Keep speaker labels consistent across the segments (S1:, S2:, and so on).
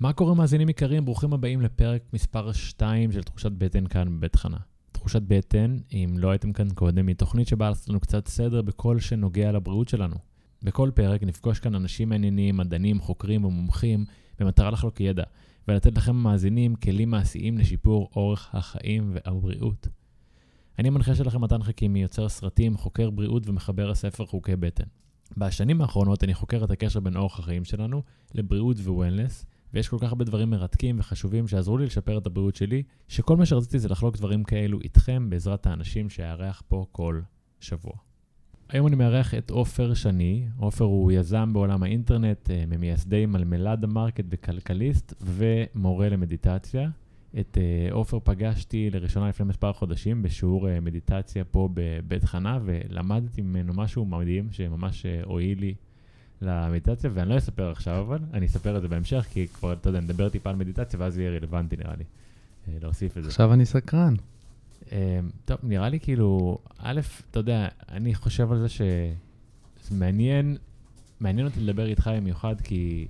S1: מה קורה מאזינים יקרים? ברוכים הבאים לפרק מספר 2 של תחושת בטן כאן בבית חנה. תחושת בטן, אם לא הייתם כאן קודם, היא תוכנית שבאה לעשות לנו קצת סדר בכל שנוגע לבריאות שלנו. בכל פרק נפגוש כאן אנשים מעניינים, מדענים, חוקרים ומומחים, במטרה לחלוק ידע, ולתת לכם המאזינים כלים מעשיים לשיפור אורך החיים והבריאות. אני המנחה שלכם מתן חכימי, יוצר סרטים, חוקר בריאות ומחבר הספר חוקי בטן. בשנים האחרונות אני חוקר את הקשר בין אורח החיים שלנו לבריאות ווולנס, ויש כל כך הרבה דברים מרתקים וחשובים שעזרו לי לשפר את הבריאות שלי, שכל מה שרציתי זה לחלוק דברים כאלו איתכם בעזרת האנשים שאארח פה כל שבוע. היום אני מארח את עופר שני. עופר הוא יזם בעולם האינטרנט, אה, ממייסדי מלמלד המרקט וכלכליסט ומורה למדיטציה. את אה, עופר פגשתי לראשונה לפני מספר חודשים בשיעור אה, מדיטציה פה בבית חנה, ולמדתי ממנו משהו מדהים שממש הועיל לי למדיטציה, ואני לא אספר עכשיו אבל, אני אספר את זה בהמשך, כי כבר, אתה יודע, נדבר טיפה על מדיטציה, ואז יהיה רלוונטי נראה לי להוסיף את זה.
S2: עכשיו אני סקרן.
S1: אמ, טוב, נראה לי כאילו, א', אתה יודע, אני חושב על זה שמעניין, מעניין אותי לדבר איתך במיוחד, כי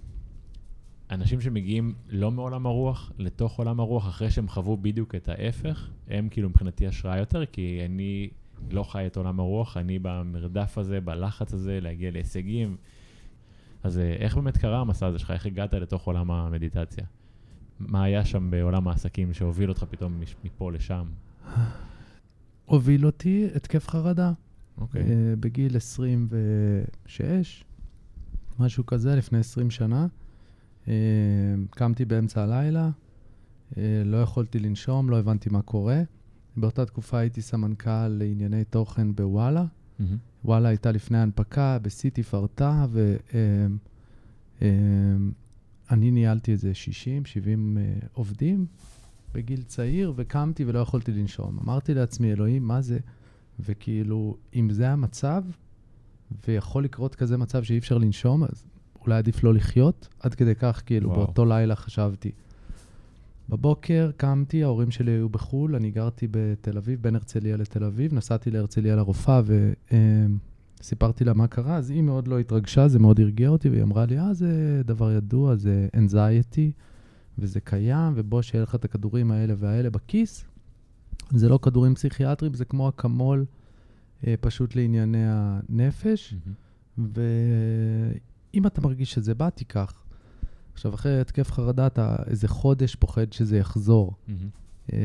S1: אנשים שמגיעים לא מעולם הרוח לתוך עולם הרוח, אחרי שהם חוו בדיוק את ההפך, הם כאילו מבחינתי השראה יותר, כי אני לא חי את עולם הרוח, אני במרדף הזה, בלחץ הזה, להגיע להישגים. אז אה, איך באמת קרה המסע הזה שלך? איך הגעת לתוך עולם המדיטציה? מה היה שם בעולם העסקים שהוביל אותך פתאום מפה לשם?
S2: הוביל אותי התקף חרדה.
S1: אוקיי. Okay.
S2: בגיל 26, משהו כזה, לפני 20 שנה. אה, קמתי באמצע הלילה, אה, לא יכולתי לנשום, לא הבנתי מה קורה. באותה תקופה הייתי סמנכ"ל לענייני תוכן בוואלה. Mm-hmm. וואלה הייתה לפני ההנפקה, בסיטי פרטה, ואני ניהלתי איזה 60, 70 עובדים, בגיל צעיר, וקמתי ולא יכולתי לנשום. אמרתי לעצמי, אלוהים, מה זה? וכאילו, אם זה המצב, ויכול לקרות כזה מצב שאי אפשר לנשום, אז אולי עדיף לא לחיות. עד כדי כך, כאילו, וואו. באותו לילה חשבתי. בבוקר קמתי, ההורים שלי היו בחו"ל, אני גרתי בתל אביב, בין הרצליה לתל אביב, נסעתי להרצליה לרופאה וסיפרתי לה מה קרה, אז היא מאוד לא התרגשה, זה מאוד הרגיע אותי, והיא אמרה לי, אה, זה דבר ידוע, זה anxiety. וזה קיים, ובוא שיהיה לך את הכדורים האלה והאלה בכיס. זה לא כדורים פסיכיאטריים, זה כמו אקמול אה, פשוט לענייני הנפש. Mm-hmm. ואם אתה מרגיש שזה בא, תיקח. עכשיו, אחרי התקף חרדה, אתה איזה חודש פוחד שזה יחזור. Mm-hmm. אה,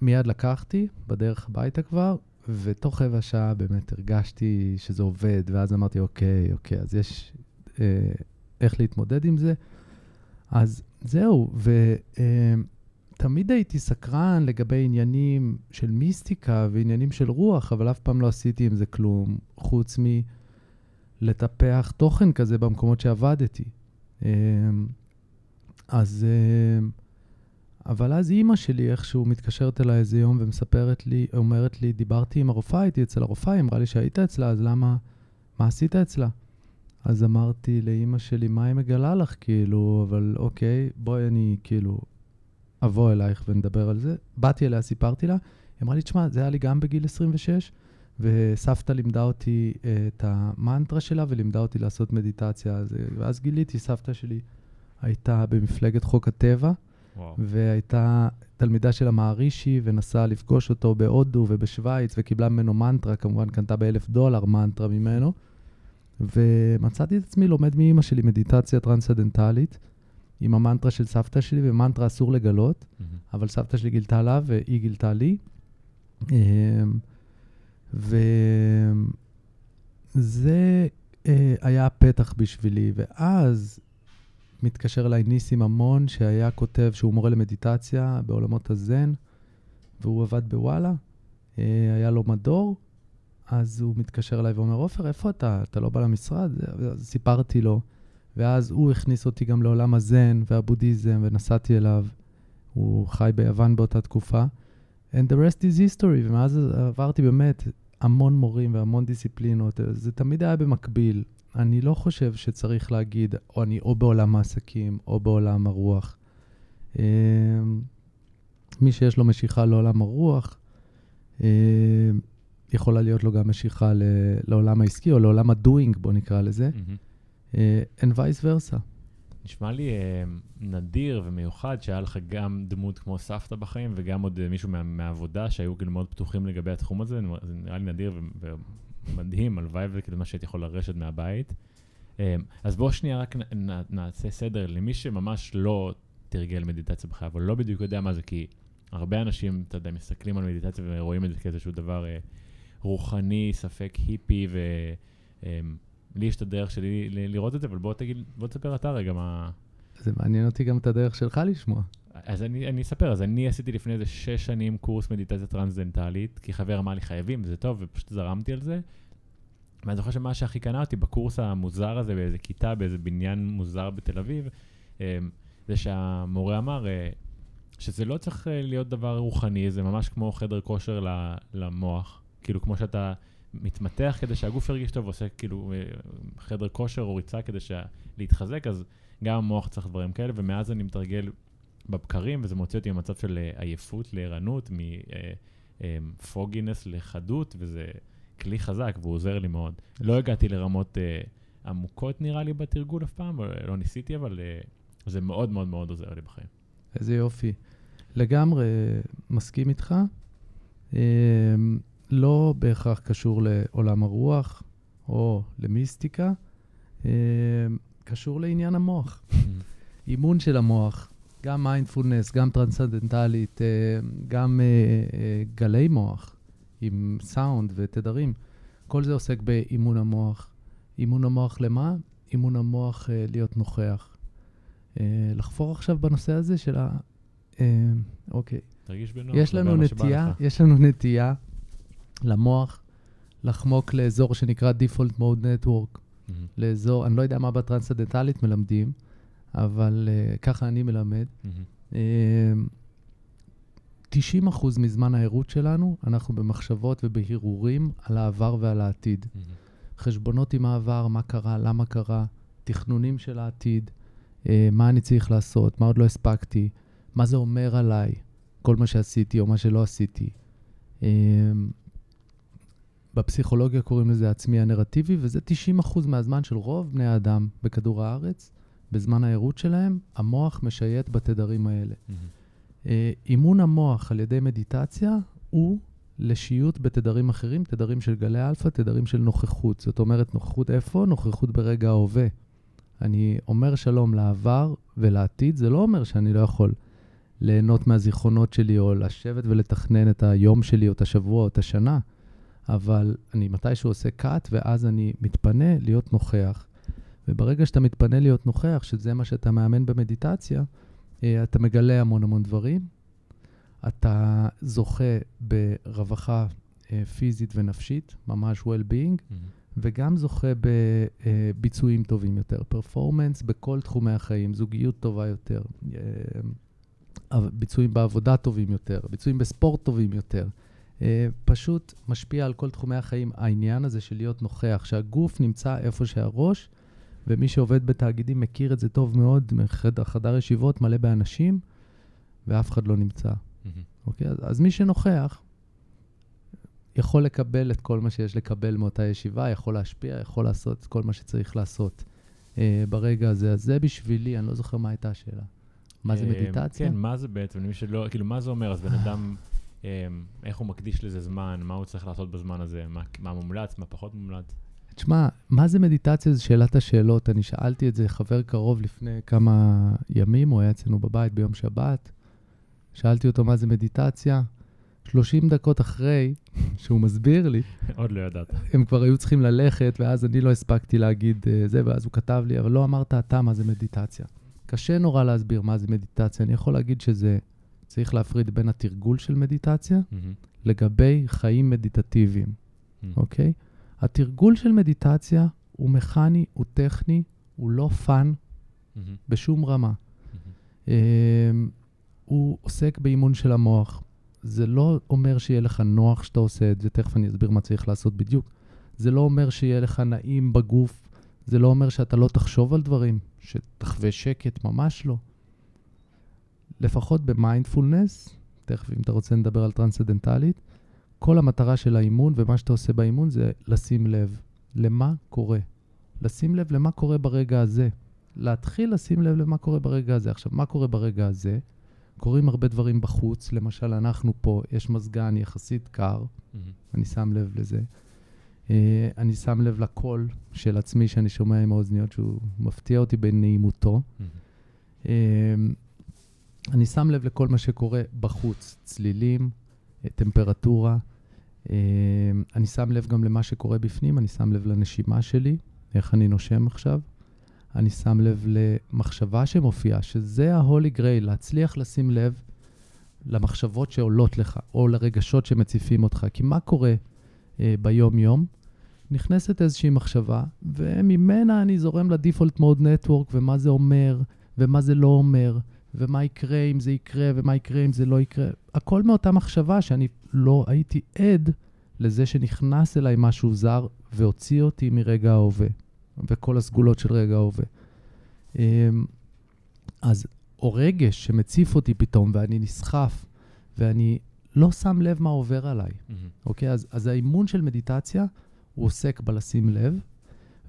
S2: מיד לקחתי, בדרך הביתה כבר, ותוך רבע שעה באמת הרגשתי שזה עובד, ואז אמרתי, אוקיי, אוקיי, אז יש אה, איך להתמודד עם זה. אז זהו, ותמיד uh, הייתי סקרן לגבי עניינים של מיסטיקה ועניינים של רוח, אבל אף פעם לא עשיתי עם זה כלום, חוץ מלטפח תוכן כזה במקומות שעבדתי. Uh, אז... Uh, אבל אז אימא שלי איכשהו מתקשרת אליי איזה יום ומספרת לי, אומרת לי, דיברתי עם הרופאה, הייתי אצל הרופאה, היא אמרה לי שהיית אצלה, אז למה, מה עשית אצלה? אז אמרתי לאימא שלי, מה היא מגלה לך, כאילו, אבל אוקיי, בואי אני כאילו אבוא אלייך ונדבר על זה. באתי אליה, סיפרתי לה, היא אמרה לי, תשמע, זה היה לי גם בגיל 26, וסבתא לימדה אותי uh, את המנטרה שלה ולימדה אותי לעשות מדיטציה. אז, ואז גיליתי, סבתא שלי הייתה במפלגת חוק הטבע, וואו. והייתה תלמידה של המערישי, ונסעה לפגוש אותו בהודו ובשוויץ, וקיבלה ממנו מנטרה, כמובן קנתה באלף דולר מנטרה ממנו. ומצאתי את עצמי לומד מאימא שלי מדיטציה טרנסדנטלית, עם המנטרה של סבתא שלי, ומנטרה אסור לגלות, mm-hmm. אבל סבתא שלי גילתה לה והיא גילתה לי. וזה אה, היה הפתח בשבילי, ואז מתקשר אליי ניסים ממון, שהיה כותב שהוא מורה למדיטציה בעולמות הזן, והוא עבד בוואלה, אה, היה לו מדור, אז הוא מתקשר אליי ואומר, עופר, איפה אתה? אתה לא בא למשרד? סיפרתי לו, ואז הוא הכניס אותי גם לעולם הזן והבודהיזם, ונסעתי אליו. הוא חי ביוון באותה תקופה. And the rest is history, ומאז עברתי באמת המון מורים והמון דיסציפלינות. זה תמיד היה במקביל. אני לא חושב שצריך להגיד, או אני או בעולם העסקים, או בעולם הרוח. אמ, מי שיש לו משיכה לעולם הרוח, אמ, יכולה להיות לו גם משיכה לעולם העסקי או לעולם ה-doing, בוא נקרא לזה, mm-hmm. and vice versa.
S1: נשמע לי אה, נדיר ומיוחד שהיה לך גם דמות כמו סבתא בחיים וגם עוד אה, מישהו מה, מהעבודה שהיו כאילו מאוד פתוחים לגבי התחום הזה, זה נראה לי נדיר ו- ומדהים, הלוואי וכאילו מה שהייתי יכול לרשת מהבית. אה, אז בואו שנייה רק נ- נ- נעשה סדר למי שממש לא תרגל מדיטציה בחייו, אבל לא בדיוק יודע מה זה, כי הרבה אנשים, אתה יודע, מסתכלים על מדיטציה ורואים את זה כאיזשהו דבר אה, רוחני, ספק היפי, ולי יש את הדרך שלי לראות את זה, אבל בוא תגיד, בוא תספר אתה רגע מה...
S2: זה מעניין אותי גם את הדרך שלך לשמוע.
S1: אז אני, אני אספר, אז אני עשיתי לפני איזה שש שנים קורס מדיטציה טרנסדנטלית, כי חבר אמר לי חייבים, זה טוב, ופשוט זרמתי על זה. ואני זוכר שמה שהכי קנה אותי בקורס המוזר הזה, באיזה כיתה, באיזה בניין מוזר בתל אביב, אה, זה שהמורה אמר אה, שזה לא צריך אה, להיות דבר רוחני, זה ממש כמו חדר כושר למוח. כאילו, כמו שאתה מתמתח כדי שהגוף ירגיש טוב, ועושה כאילו אה, חדר כושר או ריצה כדי שה- להתחזק, אז גם המוח צריך דברים כאלה, ומאז אני מתרגל בבקרים, וזה מוציא אותי ממצב של אה, עייפות לערנות, מפוגינס לחדות, וזה כלי חזק והוא עוזר לי מאוד. לא הגעתי לרמות אה, עמוקות נראה לי בתרגול אף פעם, לא ניסיתי, אבל אה, זה מאוד מאוד מאוד עוזר לי בחיים.
S2: איזה יופי. לגמרי מסכים איתך. לא בהכרח קשור לעולם הרוח או למיסטיקה, אמ, קשור לעניין המוח. אימון של המוח, גם מיינדפולנס, גם טרנסצנדנטלית, אמ, גם אה, אה, גלי מוח עם סאונד ותדרים. כל זה עוסק באימון המוח. אימון המוח למה? אימון המוח אה, להיות נוכח. אה, לחפור עכשיו בנושא הזה של ה... אה, אוקיי.
S1: תרגיש בנוח.
S2: יש לנו נטייה. יש לנו נטייה למוח לחמוק לאזור שנקרא Default Mode Network,
S1: מהמם,
S2: לאזור, אני לא יודע מה בטרנסצנדנטלית מלמדים, אבל uh, ככה אני מלמד.
S1: מהמם,
S2: Uh, 90% מזמן הערות שלנו, אנחנו במחשבות ובהרהורים על העבר ועל העתיד.
S1: מהמם.
S2: חשבונות עם העבר, מה קרה, למה קרה, תכנונים של העתיד, אה, מה אני צריך לעשות, מה עוד לא הספקתי, מה זה אומר עליי, כל מה שעשיתי או מה שלא עשיתי. אה, בפסיכולוגיה קוראים לזה עצמי הנרטיבי, וזה 90% מהזמן של רוב בני האדם בכדור הארץ. בזמן הערות שלהם, המוח משייט בתדרים האלה.
S1: מהמם.
S2: אה, אימון המוח על ידי מדיטציה הוא לשיוט בתדרים אחרים, תדרים של גלי אלפא, תדרים של נוכחות. זאת אומרת, נוכחות איפה? נוכחות ברגע ההווה. אני אומר שלום לעבר ולעתיד, זה לא אומר שאני לא יכול ליהנות מהזיכרונות שלי או לשבת ולתכנן את היום שלי או את השבוע או את השנה, אבל אני מתישהו עושה cut ואז אני מתפנה להיות נוכח. וברגע שאתה מתפנה להיות נוכח, שזה מה שאתה מאמן במדיטציה, אה, אתה מגלה המון המון דברים. אתה זוכה ברווחה אה, פיזית ונפשית, ממש well-being,
S1: מהמם.
S2: וגם זוכה בביצועים טובים יותר, פרפורמנס בכל תחומי החיים, זוגיות טובה יותר, אה, ביצועים בעבודה טובים יותר, ביצועים בספורט טובים יותר. אה, פשוט משפיע על כל תחומי החיים. העניין הזה של להיות נוכח, שהגוף נמצא איפה שהראש, ומי שעובד בתאגידים מכיר את זה טוב מאוד, חדר, חדר ישיבות מלא באנשים, ואף אחד לא נמצא.
S1: מהמם.
S2: אוקיי? אז, אז מי שנוכח יכול לקבל את כל מה שיש לקבל מאותה ישיבה, יכול להשפיע, יכול לעשות את כל מה שצריך לעשות אה, ברגע הזה. אז זה בשבילי, אני לא זוכר מה הייתה השאלה. מה זה
S1: אה,
S2: מדיטציה?
S1: כן, מה זה בעצם, למי שלא, כאילו, מה זה אומר? אז בן אדם, איך הוא מקדיש לזה זמן, מה הוא צריך לעשות בזמן הזה, מה- מה מומלץ, מה פחות מומלץ?
S2: תשמע, מה זה מדיטציה? זו שאלת השאלות. אני שאלתי את זה חבר קרוב לפני כמה ימים, הוא היה אצלנו בבית ביום שבת. שאלתי אותו מה זה מדיטציה. 30 דקות אחרי שהוא מסביר לי,
S1: עוד לא ידעת.
S2: הם כבר היו צריכים ללכת, ואז אני לא הספקתי להגיד uh, זה, ואז הוא כתב לי, אבל לא אמרת אתה מה זה מדיטציה. קשה נורא להסביר מה זה מדיטציה. אני יכול להגיד שזה, צריך להפריד בין התרגול של מדיטציה
S1: מהמם,
S2: לגבי חיים מדיטטיביים,
S1: מהמם.
S2: אוקיי? התרגול של מדיטציה הוא מכני, הוא טכני, הוא לא fun
S1: מהמם,
S2: בשום רמה.
S1: מהמם.
S2: אמ, הוא עוסק באימון של המוח. זה לא אומר שיהיה לך נוח שאתה עושה את זה, תכף אני אסביר מה צריך לעשות בדיוק. זה לא אומר שיהיה לך נעים בגוף, זה לא אומר שאתה לא תחשוב על דברים, שתחווה שקט, ממש לא. לפחות במיינדפולנס, תכף אם אתה רוצה נדבר על טרנסצדנטלית, כל המטרה של האימון ומה שאתה עושה באימון זה לשים לב למה קורה. לשים לב למה קורה ברגע הזה. להתחיל לשים לב למה קורה ברגע הזה. עכשיו, מה קורה ברגע הזה? קורים הרבה דברים בחוץ, למשל, אנחנו פה, יש מזגן יחסית קר, אני שם לב לזה. Uh, אני שם לב לקול של עצמי שאני שומע עם האוזניות, שהוא מפתיע אותי בנעימותו. Uh, אני שם לב לכל מה שקורה בחוץ, צלילים, uh, טמפרטורה. Uh, אני שם לב גם למה שקורה בפנים, אני שם לב לנשימה שלי, איך אני נושם עכשיו. אני שם לב למחשבה שמופיעה, שזה ה-Holy Grail, להצליח לשים לב למחשבות שעולות לך, או לרגשות שמציפים אותך. כי מה קורה אה, ביום-יום? נכנסת איזושהי מחשבה, וממנה אני זורם ל-Default Mode Network, ומה זה אומר, ומה זה לא אומר, ומה יקרה אם זה יקרה, ומה יקרה אם זה לא יקרה. הכל מאותה מחשבה שאני לא הייתי עד לזה שנכנס אליי משהו זר והוציא אותי מרגע ההווה. וכל הסגולות של רגע ההווה. אמ, אז, או רגש שמציף אותי פתאום, ואני נסחף, ואני לא שם לב מה עובר עליי, אוקיי? אז, אז האימון של מדיטציה, הוא עוסק בלשים לב,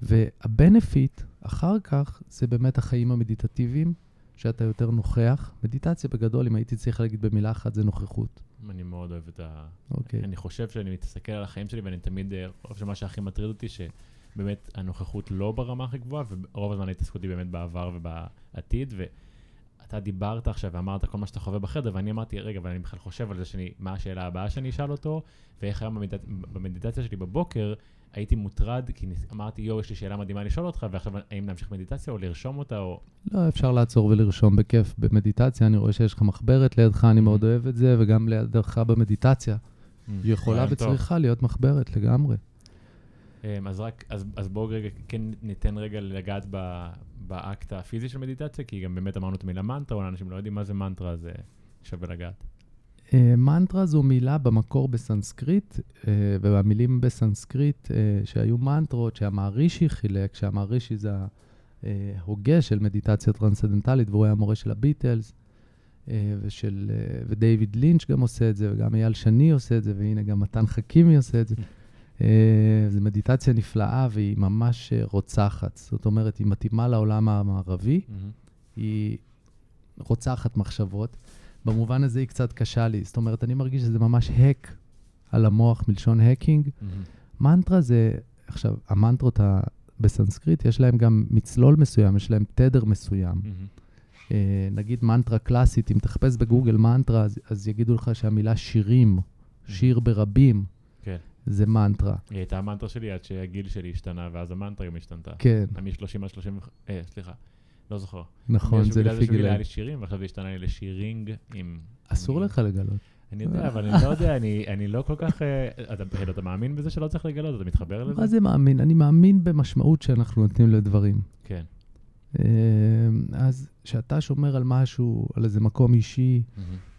S2: והבנפיט אחר כך זה באמת החיים המדיטטיביים, שאתה יותר נוכח. מדיטציה בגדול, אם הייתי צריך להגיד במילה אחת, זה נוכחות.
S1: אני מאוד אוהב את ה...
S2: אוקיי.
S1: אני חושב שאני מסתכל על החיים שלי ואני תמיד, אה, חושב שמה שהכי מטריד אותי, ש... באמת הנוכחות לא ברמה הכי גבוהה, ורוב הזמן ההתעסקות היא באמת בעבר ובעתיד, ואתה דיברת עכשיו ואמרת כל מה שאתה חווה בחדר, ואני אמרתי, רגע, אבל אני בכלל חושב על זה שאני, מה השאלה הבאה שאני אשאל אותו, ואיך היום במדיט... במדיטציה שלי בבוקר, הייתי מוטרד, כי אמרתי, יואו, יש לי שאלה מדהימה לשאול אותך, ועכשיו האם להמשיך מדיטציה או לרשום אותה, או...
S2: לא, אפשר לעצור ולרשום בכיף. במדיטציה אני רואה שיש לך מחברת לידך, אני מאוד אוהב את זה, וגם לידך במדיטציה.
S1: Mm,
S2: היא יכולה וצריכה להיות מחברת לגמרי.
S1: אמ, אז רק, אז, אז בואו רגע, כן ניתן רגע לגעת ב, באקט הפיזי של מדיטציה, כי גם באמת אמרנו את המילה מנטרה, אולי אנשים לא יודעים מה זה מנטרה, אז שווה לגעת.
S2: Uh, מנטרה זו מילה במקור בסנסקריט, uh, והמילים בסנסקריט uh, שהיו מנטרות שהמהרישי חילק, שהמהרישי זה ההוגה של מדיטציה טרנסצנדנטלית, והוא היה המורה של הביטלס, ושל, ודייוויד לינץ' גם עושה את זה, וגם אייל שני עושה את זה, והנה גם מתן חכימי עושה את זה. אה, זו מדיטציה נפלאה והיא ממש אה, רוצחת. זאת אומרת, היא מתאימה לעולם המערבי. היא רוצחת מחשבות. במובן הזה היא קצת קשה לי. זאת אומרת, אני מרגיש שזה ממש hack על המוח, מלשון hacking. Mm-hmm. מנטרה זה, עכשיו, המנטרות ה... בסנסקריט, יש להם גם מצלול מסוים, יש להם תדר מסוים. Mm-hmm. אה, נגיד מנטרה קלאסית, אם תחפש בגוגל מנטרה, אז, אז יגידו לך שהמילה שירים, mm-hmm. שיר ברבים, כן. זה מנטרה.
S1: היא הייתה המנטרה שלי עד שהגיל שלי השתנה, ואז המנטרה גם השתנתה.
S2: כן.
S1: מ-30 עד 30, אה, סליחה, לא זוכר.
S2: נכון, זה לפי
S1: גיל. היה לי שירים, ועכשיו זה השתנה לי לשירינג עם...
S2: אסור לך לגלות.
S1: אני יודע, אבל אני לא יודע, אני לא כל כך... אה, אתה מאמין בזה שלא צריך לגלות? אתה מתחבר לזה?
S2: מה זה מאמין? אני מאמין במשמעות שאנחנו נותנים לדברים.
S1: כן.
S2: אה, אז כשאתה שומר על משהו, על איזה מקום אישי,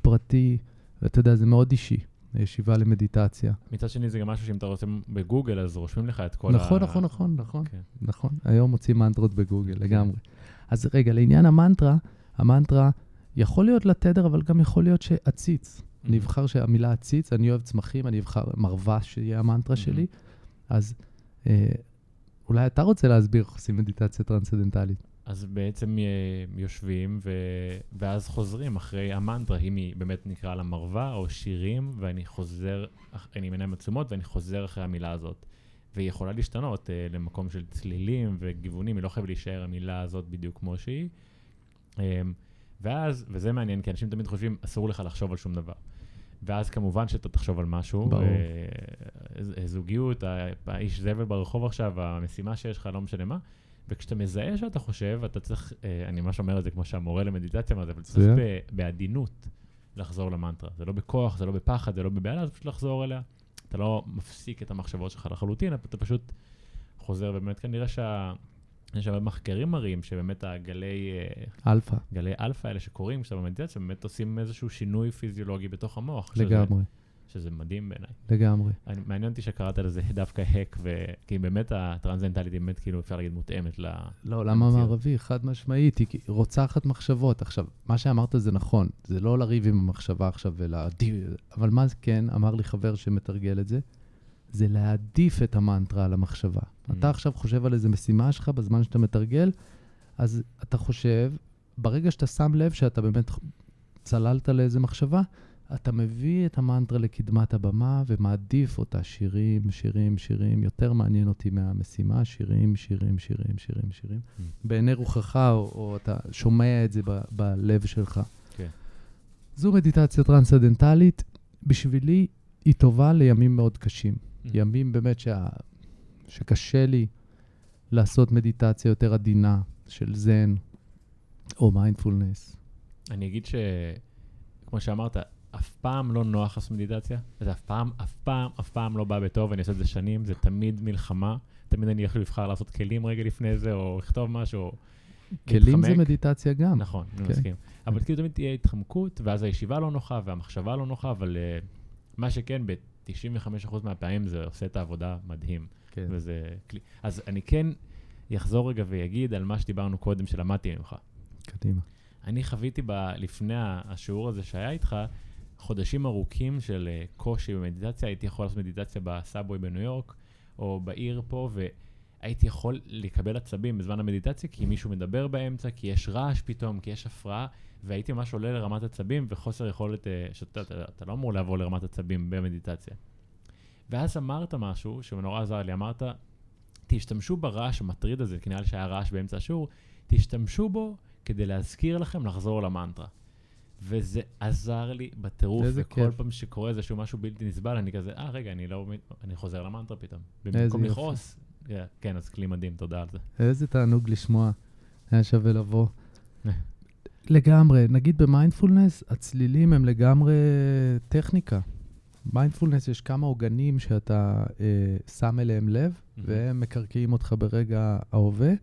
S2: פרטי, ואתה יודע, זה מאוד אישי. ישיבה למדיטציה.
S1: מצד שני, זה גם משהו שאם אתה רוצה בגוגל, אז רושמים לך את כל
S2: נכון, ה... נכון, נכון, נכון, כן. נכון. היום מוצאים מנטרות בגוגל, כן. לגמרי. אז רגע, לעניין המנטרה, המנטרה יכול להיות לתדר, אבל גם יכול להיות שעציץ. Mm-hmm. אני אבחר שהמילה עציץ, אני אוהב צמחים, אני אבחר מרווה שיהיה המנטרה mm-hmm. שלי, אז אה, אולי אתה רוצה להסביר איך עושים מדיטציה טרנסצדנטלית.
S1: אז בעצם אה, יושבים, ו... ואז חוזרים אחרי המנטרה, אם היא באמת נקרא לה מרווה או שירים, ואני חוזר, אני מנהל מצלמות ואני חוזר אחרי המילה הזאת. והיא יכולה להשתנות uh, למקום של צלילים וגיוונים, היא לא חייבת להישאר המילה הזאת בדיוק כמו שהיא. Um, ואז, וזה מעניין, כי אנשים תמיד חושבים, אסור לך לחשוב על שום דבר. ואז כמובן שאתה תחשוב על משהו.
S2: ברור.
S1: זוגיות, האיש זבל ברחוב עכשיו, המשימה שיש לך, לא משנה מה. וכשאתה מזהה שאתה חושב, אתה צריך, אה, אני ממש אומר את זה כמו שהמורה למדיטציה זה, אבל צריך ב, בעדינות לחזור למנטרה. זה לא בכוח, זה לא בפחד, זה לא בבהלה, זה פשוט לחזור אליה. אתה לא מפסיק את המחשבות שלך לחלוטין, אתה פשוט חוזר, ובאמת כנראה שה... יש הרבה מחקרים מראים שבאמת הגלי...
S2: אה, אלפא.
S1: גלי אלפא האלה שקורים כשאתה במדיטציה, באמת עושים איזשהו שינוי פיזיולוגי בתוך המוח.
S2: לגמרי. שזה,
S1: שזה מדהים בעיניי.
S2: לגמרי.
S1: אני, מעניין אותי שקראת לזה דווקא hack, כי באמת הטרנסדנטלית היא באמת כאילו אפשר להגיד מותאמת ל...
S2: לעולם לא, המערבי, חד משמעית, היא רוצחת מחשבות. עכשיו, מה שאמרת זה נכון, זה לא לריב עם המחשבה עכשיו ולהעדיף, אבל מה כן, אמר לי חבר שמתרגל את זה, זה להעדיף את המנטרה על המחשבה. Mm. אתה עכשיו חושב על איזה משימה שלך בזמן שאתה מתרגל, אז אתה חושב, ברגע שאתה שם לב שאתה באמת צללת לאיזה מחשבה, אתה מביא את המנטרה לקדמת הבמה ומעדיף אותה שירים, שירים, שירים. יותר מעניין אותי מהמשימה, שירים, שירים, שירים, שירים, שירים.
S1: Mm.
S2: בעיני רוחך, או, או אתה שומע את זה ב, בלב שלך.
S1: כן.
S2: זו מדיטציה טרנסצדנטלית. בשבילי היא טובה לימים מאוד קשים.
S1: Mm.
S2: ימים באמת שה... שקשה לי לעשות מדיטציה יותר עדינה של זן או מיינדפולנס.
S1: אני אגיד ש... כמו שאמרת, אף פעם לא נוח לעשות מדיטציה. זה אף פעם, אף פעם, אף פעם לא בא בטוב, אני עושה את זה שנים, זה תמיד מלחמה. תמיד אני יכול לבחר לעשות כלים רגע לפני זה, או לכתוב משהו, או
S2: כלים זה. מדיטציה גם.
S1: נכון, אני
S2: כן.
S1: מסכים. אבל כאילו תמיד תהיה התחמקות, ואז הישיבה לא נוחה, והמחשבה לא נוחה, אבל אה, מה שכן, ב-95% מהפעמים זה עושה את העבודה מדהים.
S2: כן.
S1: וזה כלי. אז אני כן אחזור רגע ויגיד על מה שדיברנו קודם, שלמדתי ממך.
S2: קדימה.
S1: אני חוויתי ב, לפני השיעור הזה שהיה איתך, חודשים ארוכים של אה, קושי במדיטציה. הייתי יכול לעשות מדיטציה בסאבווי בניו יורק, או בעיר פה, והייתי יכול לקבל עצבים בזמן המדיטציה, כי מישהו מדבר באמצע, כי יש רעש פתאום, כי יש הפרעה, והייתי ממש עולה לרמת עצבים וחוסר יכולת, אה, שאתה אתה, אתה לא אמור לעבור לרמת עצבים במדיטציה. ואז אמרת משהו שנורא עזר לי, אמרת, תשתמשו ברעש המטריד הזה, כי נראה לי שהיה רעש באמצע השיעור, תשתמשו בו כדי להזכיר לכם לחזור למנטרה. וזה עזר לי בטירוף, וכל
S2: כיף.
S1: פעם שקורה איזשהו משהו בלתי נסבל, אני כזה, אה, רגע, אני לא... אני חוזר למנטרה פתאום. במקום. לכעוס. כן, כן, אז כלי מדהים, תודה על זה.
S2: איזה תענוג לשמוע. היה שווה לבוא. לגמרי. נגיד במיינדפולנס, הצלילים הם לגמרי טכניקה. מיינדפולנס יש כמה עוגנים שאתה אה, שם אליהם לב, והם מקרקעים אותך ברגע ההווה.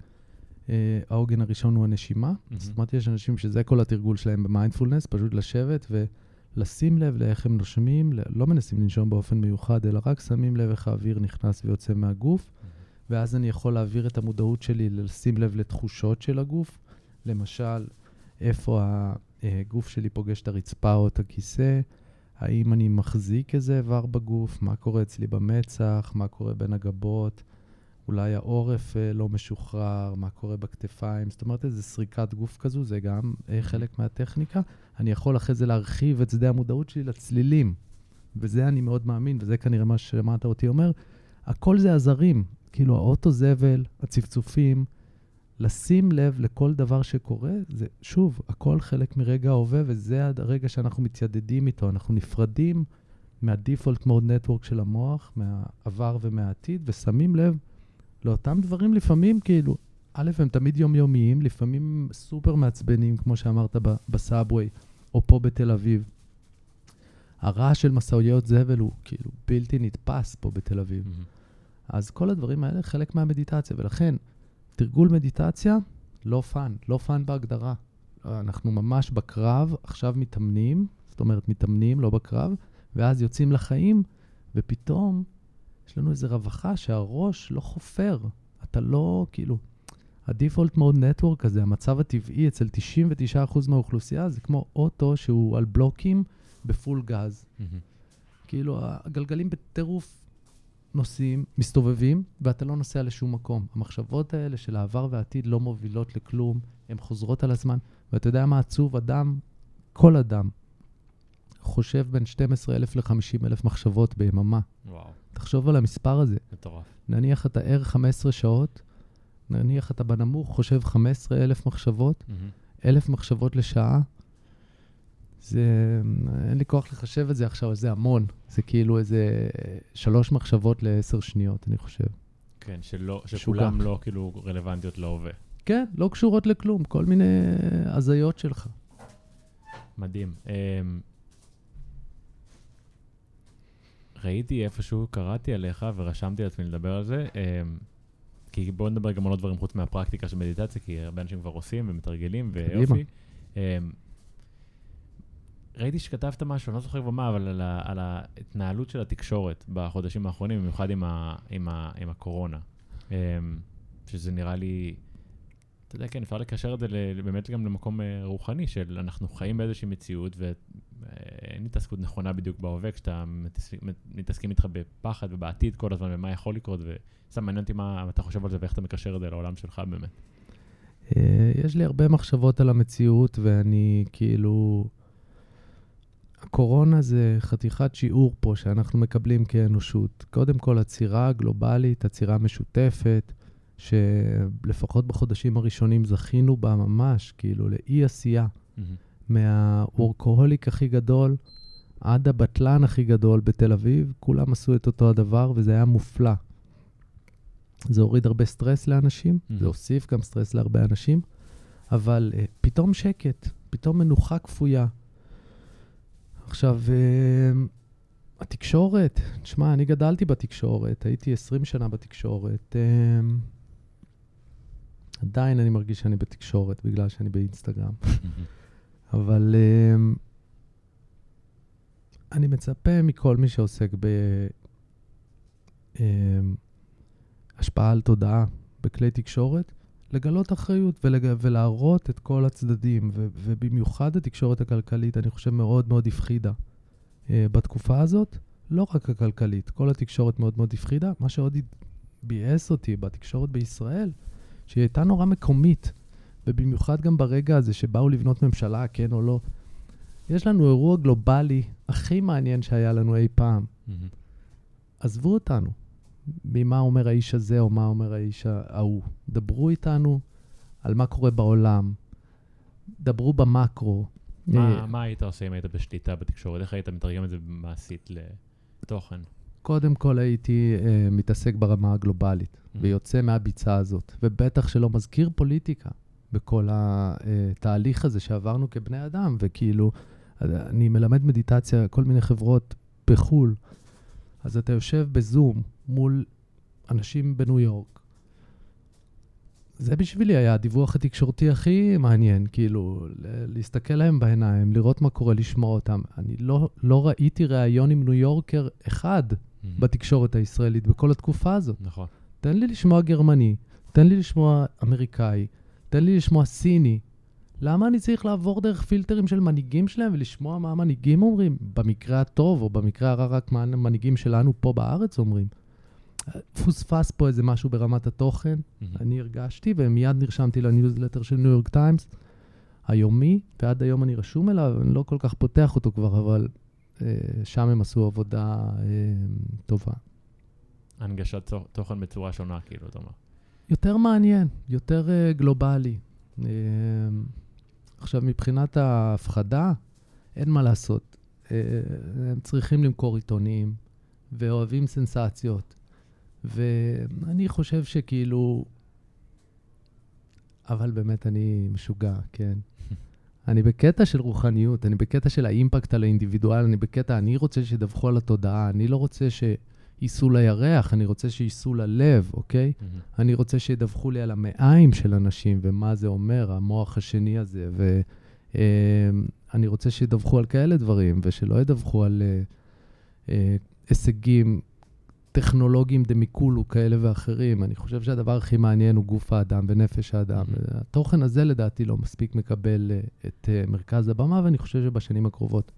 S2: אה, העוגן הראשון הוא הנשימה. זאת אומרת, יש אנשים שזה כל התרגול שלהם במיינדפולנס, פשוט לשבת ולשים לב לאיך הם נושמים, לא מנסים לנשום באופן מיוחד, אלא רק שמים לב איך האוויר נכנס ויוצא מהגוף, ואז אני יכול להעביר את המודעות שלי לשים לב לתחושות של הגוף. למשל, איפה הגוף שלי פוגש את הרצפה או את הכיסא, האם אני מחזיק איזה איבר בגוף, מה קורה אצלי במצח, מה קורה בין הגבות, אולי העורף אה, לא משוחרר, מה קורה בכתפיים. זאת אומרת, איזו סריקת גוף כזו, זה גם אה, חלק מהטכניקה. אני יכול אחרי זה להרחיב את שדה המודעות שלי לצלילים, וזה אני מאוד מאמין, וזה כנראה מה ששמעת אותי אומר. הכל זה עזרים, כאילו האוטו זבל, הצפצופים, לשים לב לכל דבר שקורה, זה שוב, הכל חלק מרגע ההווה, וזה הרגע שאנחנו מתיידדים איתו. אנחנו נפרדים מהדיפולט מוד נטוורק של המוח, מהעבר ומהעתיד, ושמים לב לאותם דברים לפעמים, כאילו, א', הם תמיד יומיומיים, לפעמים סופר מעצבנים, כמו שאמרת ב subway, או פה בתל אביב. הרעש של משאיות זבל הוא כאילו בלתי נתפס פה בתל אביב.
S1: Mm-hmm.
S2: אז כל הדברים האלה חלק מהמדיטציה, ולכן תרגול מדיטציה, לא fun, לא fun בהגדרה. אנחנו ממש בקרב, עכשיו מתאמנים, זאת אומרת מתאמנים, לא בקרב, ואז יוצאים לחיים, ופתאום יש לנו איזו רווחה שהראש לא חופר. אתה לא, כאילו, הדיפולט מוד נטוורק הזה, המצב הטבעי אצל 99% מהאוכלוסייה, זה כמו אוטו שהוא על בלוקים בפול גז.
S1: מהמם.
S2: כאילו, הגלגלים בטירוף נוסעים, מסתובבים, ואתה לא נוסע לשום מקום. המחשבות האלה של העבר והעתיד לא מובילות לכלום, הן חוזרות על עצמן. ואתה יודע מה עצוב? אדם, כל אדם, חושב בין 12,000 ל-50,000 מחשבות ביממה.
S1: וואו,
S2: תחשוב על המספר הזה.
S1: מטורף.
S2: נניח אתה ער 15 שעות, נניח אתה בנמוך חושב 15,000 מחשבות,
S1: מהמם.
S2: 1,000 מחשבות לשעה. זה, אין לי כוח לחשב את זה עכשיו, זה המון. זה כאילו איזה שלוש מחשבות לעשר שניות, אני חושב.
S1: כן, שלא. שכולם לא כאילו רלוונטיות להווה.
S2: כן, לא קשורות לכלום, כל מיני הזיות שלך.
S1: מדהים. ראיתי איפשהו, קראתי עליך ורשמתי לעצמי לדבר על זה, אמ, כי בואו נדבר גם על עוד דברים חוץ מהפרקטיקה של מדיטציה, כי הרבה אנשים כבר עושים ומתרגלים. ויופי. אמ, ראיתי שכתבת משהו, אני לא זוכר כבר מה, אבל על, ה, על ההתנהלות של התקשורת בחודשים האחרונים, במיוחד עם, ה, עם, ה, עם הקורונה. אמ, שזה נראה לי, אתה יודע, כן, אפשר לקשר את זה באמת גם למקום אה, רוחני, של אנחנו חיים באיזושהי מציאות, ואין התעסקות נכונה בדיוק בהווה, כשאתה מתעסק- מת- מתעסקים איתך בפחד ובעתיד כל הזמן, ומה יכול לקרות, וסתם מעניין אותי מה אתה חושב על זה ואיך אתה מקשר את זה לעולם שלך באמת.
S2: אה, יש לי הרבה מחשבות על המציאות, ואני כאילו... הקורונה זה חתיכת שיעור פה שאנחנו מקבלים כאנושות. קודם כל, עצירה גלובלית, עצירה משותפת, שלפחות בחודשים הראשונים זכינו בה ממש, כאילו, לאי עשייה. מהוורקוהוליק הכי גדול עד הבטלן הכי גדול בתל אביב, כולם עשו את אותו הדבר, וזה היה מופלא. זה הוריד הרבה סטרס לאנשים,
S1: Mhm.
S2: זה הוסיף גם סטרס להרבה אנשים, אבל uh, פתאום שקט, פתאום מנוחה כפויה. עכשיו, uh, התקשורת, תשמע, אני גדלתי בתקשורת, הייתי 20 שנה בתקשורת. Uh, עדיין אני מרגיש שאני בתקשורת בגלל שאני באינסטגרם. אבל um, אני מצפה מכל מי שעוסק בהשפעה על תודעה בכלי תקשורת, לגלות אחריות ולג... ולהראות את כל הצדדים, ו... ובמיוחד התקשורת הכלכלית, אני חושב, מאוד מאוד הפחידה uh, בתקופה הזאת, לא רק הכלכלית, כל התקשורת מאוד מאוד הפחידה. מה שעוד ביאס אותי בתקשורת בישראל, שהיא הייתה נורא מקומית. ובמיוחד גם ברגע הזה שבאו לבנות ממשלה, כן או לא. יש לנו אירוע גלובלי הכי מעניין שהיה לנו אי פעם. עזבו אותנו ממה אומר האיש הזה או מה אומר האיש ההוא. דברו איתנו על מה קורה בעולם. דברו במקרו.
S1: מה
S2: אה,
S1: מה היית עושה אם היית בשליטה בתקשורת? איך היית מתרגם את זה מעשית לתוכן?
S2: קודם כל הייתי אה, מתעסק ברמה הגלובלית, ויוצא מהביצה הזאת, ובטח שלא מזכיר פוליטיקה בכל התהליך הזה שעברנו כבני אדם, וכאילו, אני מלמד מדיטציה, כל מיני חברות בחו"ל, אז אתה יושב בזום מול אנשים בניו יורק. זה בשבילי היה הדיווח התקשורתי הכי מעניין, כאילו, להסתכל להם בעיניים, לראות מה קורה, לשמוע אותם. אני לא, לא ראיתי ראיון עם ניו יורקר אחד בתקשורת הישראלית בכל התקופה הזאת.
S1: נכון.
S2: תן לי לשמוע גרמני, תן לי לשמוע אמריקאי, תן לי לשמוע סיני. למה אני צריך לעבור דרך פילטרים של מנהיגים שלהם ולשמוע מה המנהיגים אומרים? במקרה הטוב, או במקרה הרע, רק מה המנהיגים שלנו פה בארץ אומרים. פוספס פה איזה משהו ברמת התוכן, אני הרגשתי, ומיד נרשמתי לניוזלטר של ניו יורק טיימס, היומי, ועד היום אני רשום אליו, אני לא כל כך פותח אותו כבר, אבל שם הם עשו עבודה אה, טובה.
S1: הנגשת תוכן בצורה שונה, כאילו, אתה אומר.
S2: יותר מעניין, יותר uh, גלובלי. עכשיו, מבחינת ההפחדה, אין מה לעשות. הם צריכים למכור עיתונים, ואוהבים סנסציות. ואני חושב שכאילו... אבל באמת אני משוגע, כן. אני בקטע של רוחניות, אני בקטע של האימפקט על האינדיבידואל, אני בקטע, אני רוצה שידווחו על התודעה, אני לא רוצה שייסעו לירח, אני רוצה שייסעו ללב, אוקיי? אני רוצה שידווחו לי על המעיים של אנשים ומה זה אומר, המוח השני הזה, ואני רוצה שידווחו על כאלה דברים, ושלא ידווחו על אה, אה, הישגים טכנולוגיים דמיקולו כאלה ואחרים. אני חושב שהדבר הכי מעניין הוא גוף האדם ונפש האדם. התוכן הזה לדעתי לא מספיק מקבל אה, את אה, מרכז הבמה, ואני חושב שבשנים הקרובות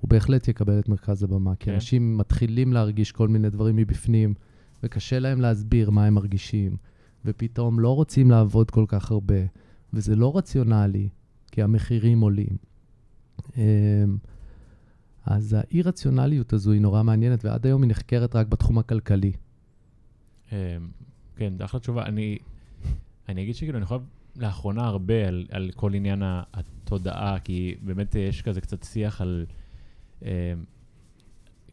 S2: הוא בהחלט יקבל את מרכז הבמה, כי
S1: כן.
S2: אנשים מתחילים להרגיש כל מיני דברים מבפנים, וקשה להם להסביר מה הם מרגישים, ופתאום לא רוצים לעבוד כל כך הרבה, וזה לא רציונלי, כי המחירים עולים. אז האי-רציונליות הזו היא נורא מעניינת, ועד היום היא נחקרת רק בתחום הכלכלי.
S1: אמ, כן, זו אחלה תשובה. אני, אני אגיד שכאילו, אני חושב לאחרונה הרבה על, על כל עניין התודעה, כי באמת יש כזה קצת שיח על... אמ,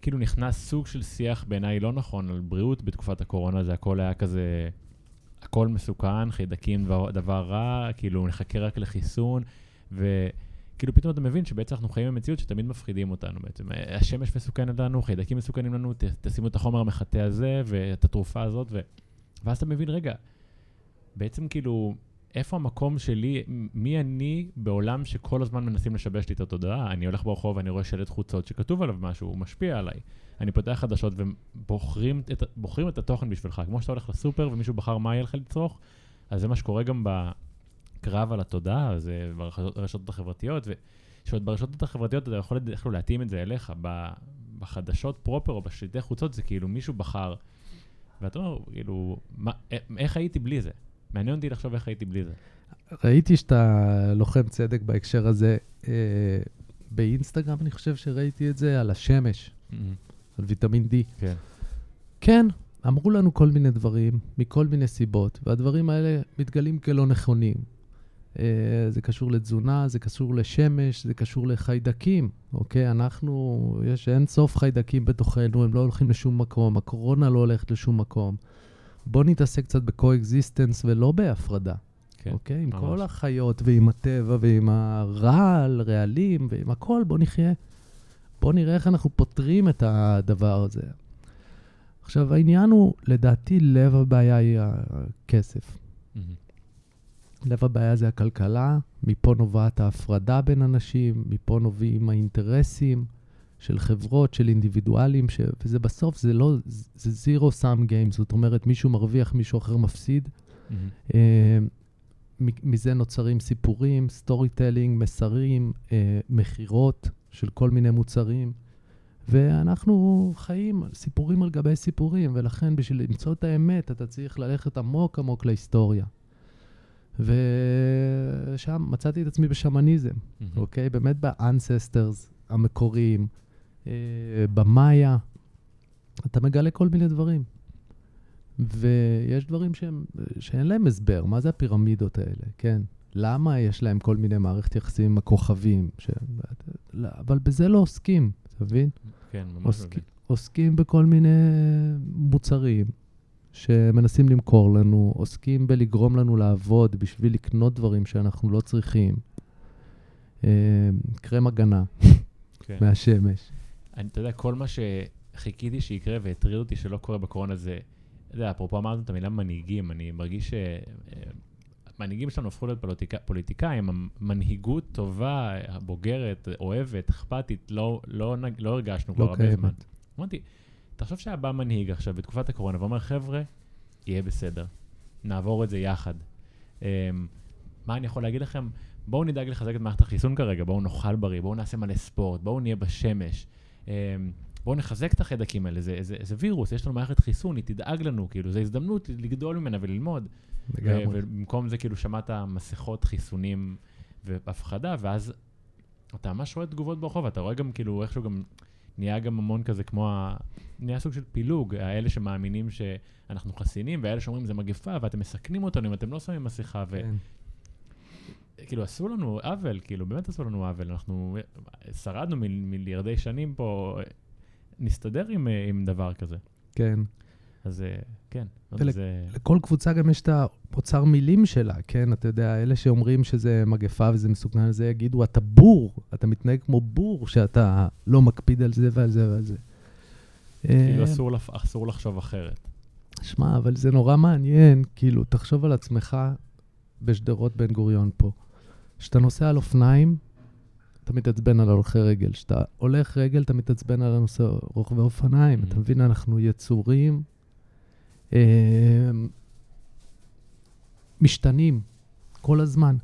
S1: כאילו נכנס סוג של שיח בעיניי לא נכון על בריאות בתקופת הקורונה, זה הכל היה כזה, הכל מסוכן, חיידקים דבר, דבר רע, כאילו נחכה רק לחיסון, וכאילו פתאום אתה מבין שבעצם אנחנו חיים במציאות שתמיד מפחידים אותנו בעצם. השמש מסוכנת לנו, חיידקים מסוכנים לנו, תשימו את החומר המחטא הזה ואת התרופה הזאת, ו... ואז אתה מבין, רגע, בעצם כאילו, איפה המקום שלי, מי אני בעולם שכל הזמן מנסים לשבש לי את התודעה? אני הולך ברחוב ואני רואה שלט חוצות שכתוב עליו משהו, הוא משפיע עליי. אני פותח חדשות ובוחרים את, את התוכן בשבילך. כמו שאתה הולך לסופר ומישהו בחר מה יהיה לך לצרוך, אז זה מה שקורה גם בקרב על התודעה, זה ברשתות החברתיות, ושעוד ברשתות החברתיות אתה יכול איכשהו להתאים את זה אליך. בחדשות פרופר או בשלטי חוצות זה כאילו מישהו בחר, ואתה אומר, כאילו, מה, איך הייתי בלי זה? מעניין אותי לחשוב איך הייתי בלי זה.
S2: ראיתי שאתה לוחם צדק בהקשר הזה. אה, באינסטגרם אני חושב שראיתי את זה, על השמש, על ויטמין D.
S1: כן.
S2: כן, אמרו לנו כל מיני דברים, מכל מיני סיבות, והדברים האלה מתגלים כלא נכונים. אה, זה קשור לתזונה, זה קשור לשמש, זה קשור לחיידקים, אוקיי? אנחנו, יש אין סוף חיידקים בתוכנו, הם לא הולכים לשום מקום, הקורונה לא הולכת לשום מקום. בואו נתעסק קצת ב co-existence ולא בהפרדה,
S1: כן.
S2: אוקיי? עם
S1: ממש.
S2: כל החיות ועם הטבע ועם הרעל, רעלים ועם הכל, בואו נחיה. בואו נראה איך אנחנו פותרים את הדבר הזה. עכשיו, העניין הוא, לדעתי, לב הבעיה היא הכסף.
S1: Mm-hmm.
S2: לב הבעיה זה הכלכלה, מפה נובעת ההפרדה בין אנשים, מפה נובעים האינטרסים של חברות, של אינדיבידואלים, ש... וזה בסוף, זה לא, זה zero sum game, זאת אומרת, מישהו מרוויח, מישהו אחר מפסיד. אה, מ- מזה נוצרים סיפורים, storytelling, מסרים, אה, מכירות של כל מיני מוצרים. ואנחנו חיים סיפורים על גבי סיפורים, ולכן בשביל למצוא את האמת, אתה צריך ללכת עמוק עמוק להיסטוריה. ושם מצאתי את עצמי בשמניזם,
S1: מהמם.
S2: אוקיי? באמת באנססטרס המקוריים, אה, במאיה, אתה מגלה כל מיני דברים. ויש דברים שהם, שאין להם הסבר, מה זה הפירמידות האלה, כן? למה יש להם כל מיני מערכת יחסים עם הכוכבים? ש... לא, אבל בזה לא עוסקים, אתה מבין?
S1: כן, ממש
S2: עוסקים,
S1: מבין.
S2: עוסקים בכל מיני מוצרים שמנסים למכור לנו, עוסקים בלגרום לנו לעבוד בשביל לקנות דברים שאנחנו לא צריכים. אה, קרם הגנה
S1: כן.
S2: מהשמש.
S1: אני, אתה יודע, כל מה שחיכיתי שיקרה והטריד אותי שלא קורה בקורונה זה, אתה יודע, אפרופו אמרנו את המילה מנהיגים, אני מרגיש שהמנהיגים שלנו הפכו להיות פוליטיקא, פוליטיקאים, המנהיגות טובה, הבוגרת, אוהבת, אכפתית, לא, לא, נג- לא הרגשנו כבר
S2: לא
S1: הרבה זמן.
S2: קיימת.
S1: אמרתי, תחשוב שהיה בא מנהיג עכשיו בתקופת הקורונה ואומר, חבר'ה, יהיה בסדר, נעבור את זה יחד. אמ, מה אני יכול להגיד לכם? בואו נדאג לחזק את מערכת החיסון כרגע, בואו נאכל בריא, בואו נעשה מלא ספורט, בואו נהיה בשמש. אמ, בואו נחזק את החיידקים האלה, זה, זה, זה וירוס, יש לנו מערכת חיסון, היא תדאג לנו, כאילו, זו הזדמנות לגדול ממנה וללמוד.
S2: לגמרי.
S1: ובמקום זה, כאילו, שמעת מסכות, חיסונים והפחדה, ואז אתה ממש רואה תגובות ברחוב, אתה רואה גם, כאילו, איכשהו גם נהיה גם המון כזה כמו, ה... נהיה סוג של פילוג, האלה שמאמינים שאנחנו חסינים, ואלה שאומרים זה מגפה, ואתם מסכנים אותנו אם אתם לא שמים מסכה, ו...
S2: כן.
S1: כאילו, עשו לנו עוול, כאילו, באמת עשו לנו עוול. אנחנו שרדנו מיל, מיליארדי שנים פה, נסתדר עם, עם דבר כזה.
S2: כן.
S1: אז אה, כן, יודע, זה...
S2: לכל קבוצה גם יש את האוצר מילים שלה, כן? אתה יודע, אלה שאומרים שזה מגפה וזה מסוכן לזה, יגידו, אתה בור, אתה מתנהג כמו בור שאתה לא מקפיד על זה ועל זה ועל זה.
S1: כאילו,
S2: אה,
S1: אסור. אסור לחשוב אחרת.
S2: שמע, אבל זה נורא מעניין, כאילו, תחשוב על עצמך בשדרות בן גוריון פה. כשאתה נוסע על אופניים, אתה מתעצבן על הולכי רגל. כשאתה הולך רגל, אתה מתעצבן על הנושא רוכבי אופניים.
S1: Mhm.
S2: אתה מבין, אנחנו יצורים משתנים כל הזמן,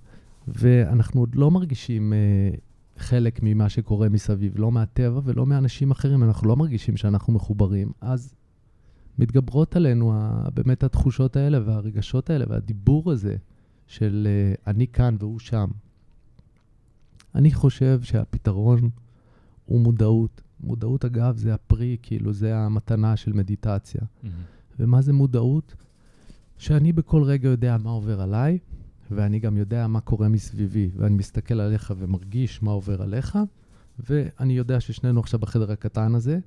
S2: ואנחנו עוד לא מרגישים אה, חלק ממה שקורה מסביב, לא מהטבע ולא מאנשים אחרים, אנחנו לא מרגישים שאנחנו מחוברים. אז מתגברות עלינו באמת התחושות האלה והרגשות האלה והדיבור הזה של אה, אני כאן והוא שם. אני חושב שהפתרון הוא מודעות. מודעות, אגב, זה הפרי, כאילו, זה המתנה של מדיטציה.
S1: מהמם.
S2: ומה זה מודעות? שאני בכל רגע יודע מה עובר עליי, ואני גם יודע מה קורה מסביבי, ואני מסתכל עליך ומרגיש מה עובר עליך, ואני יודע ששנינו עכשיו בחדר הקטן הזה,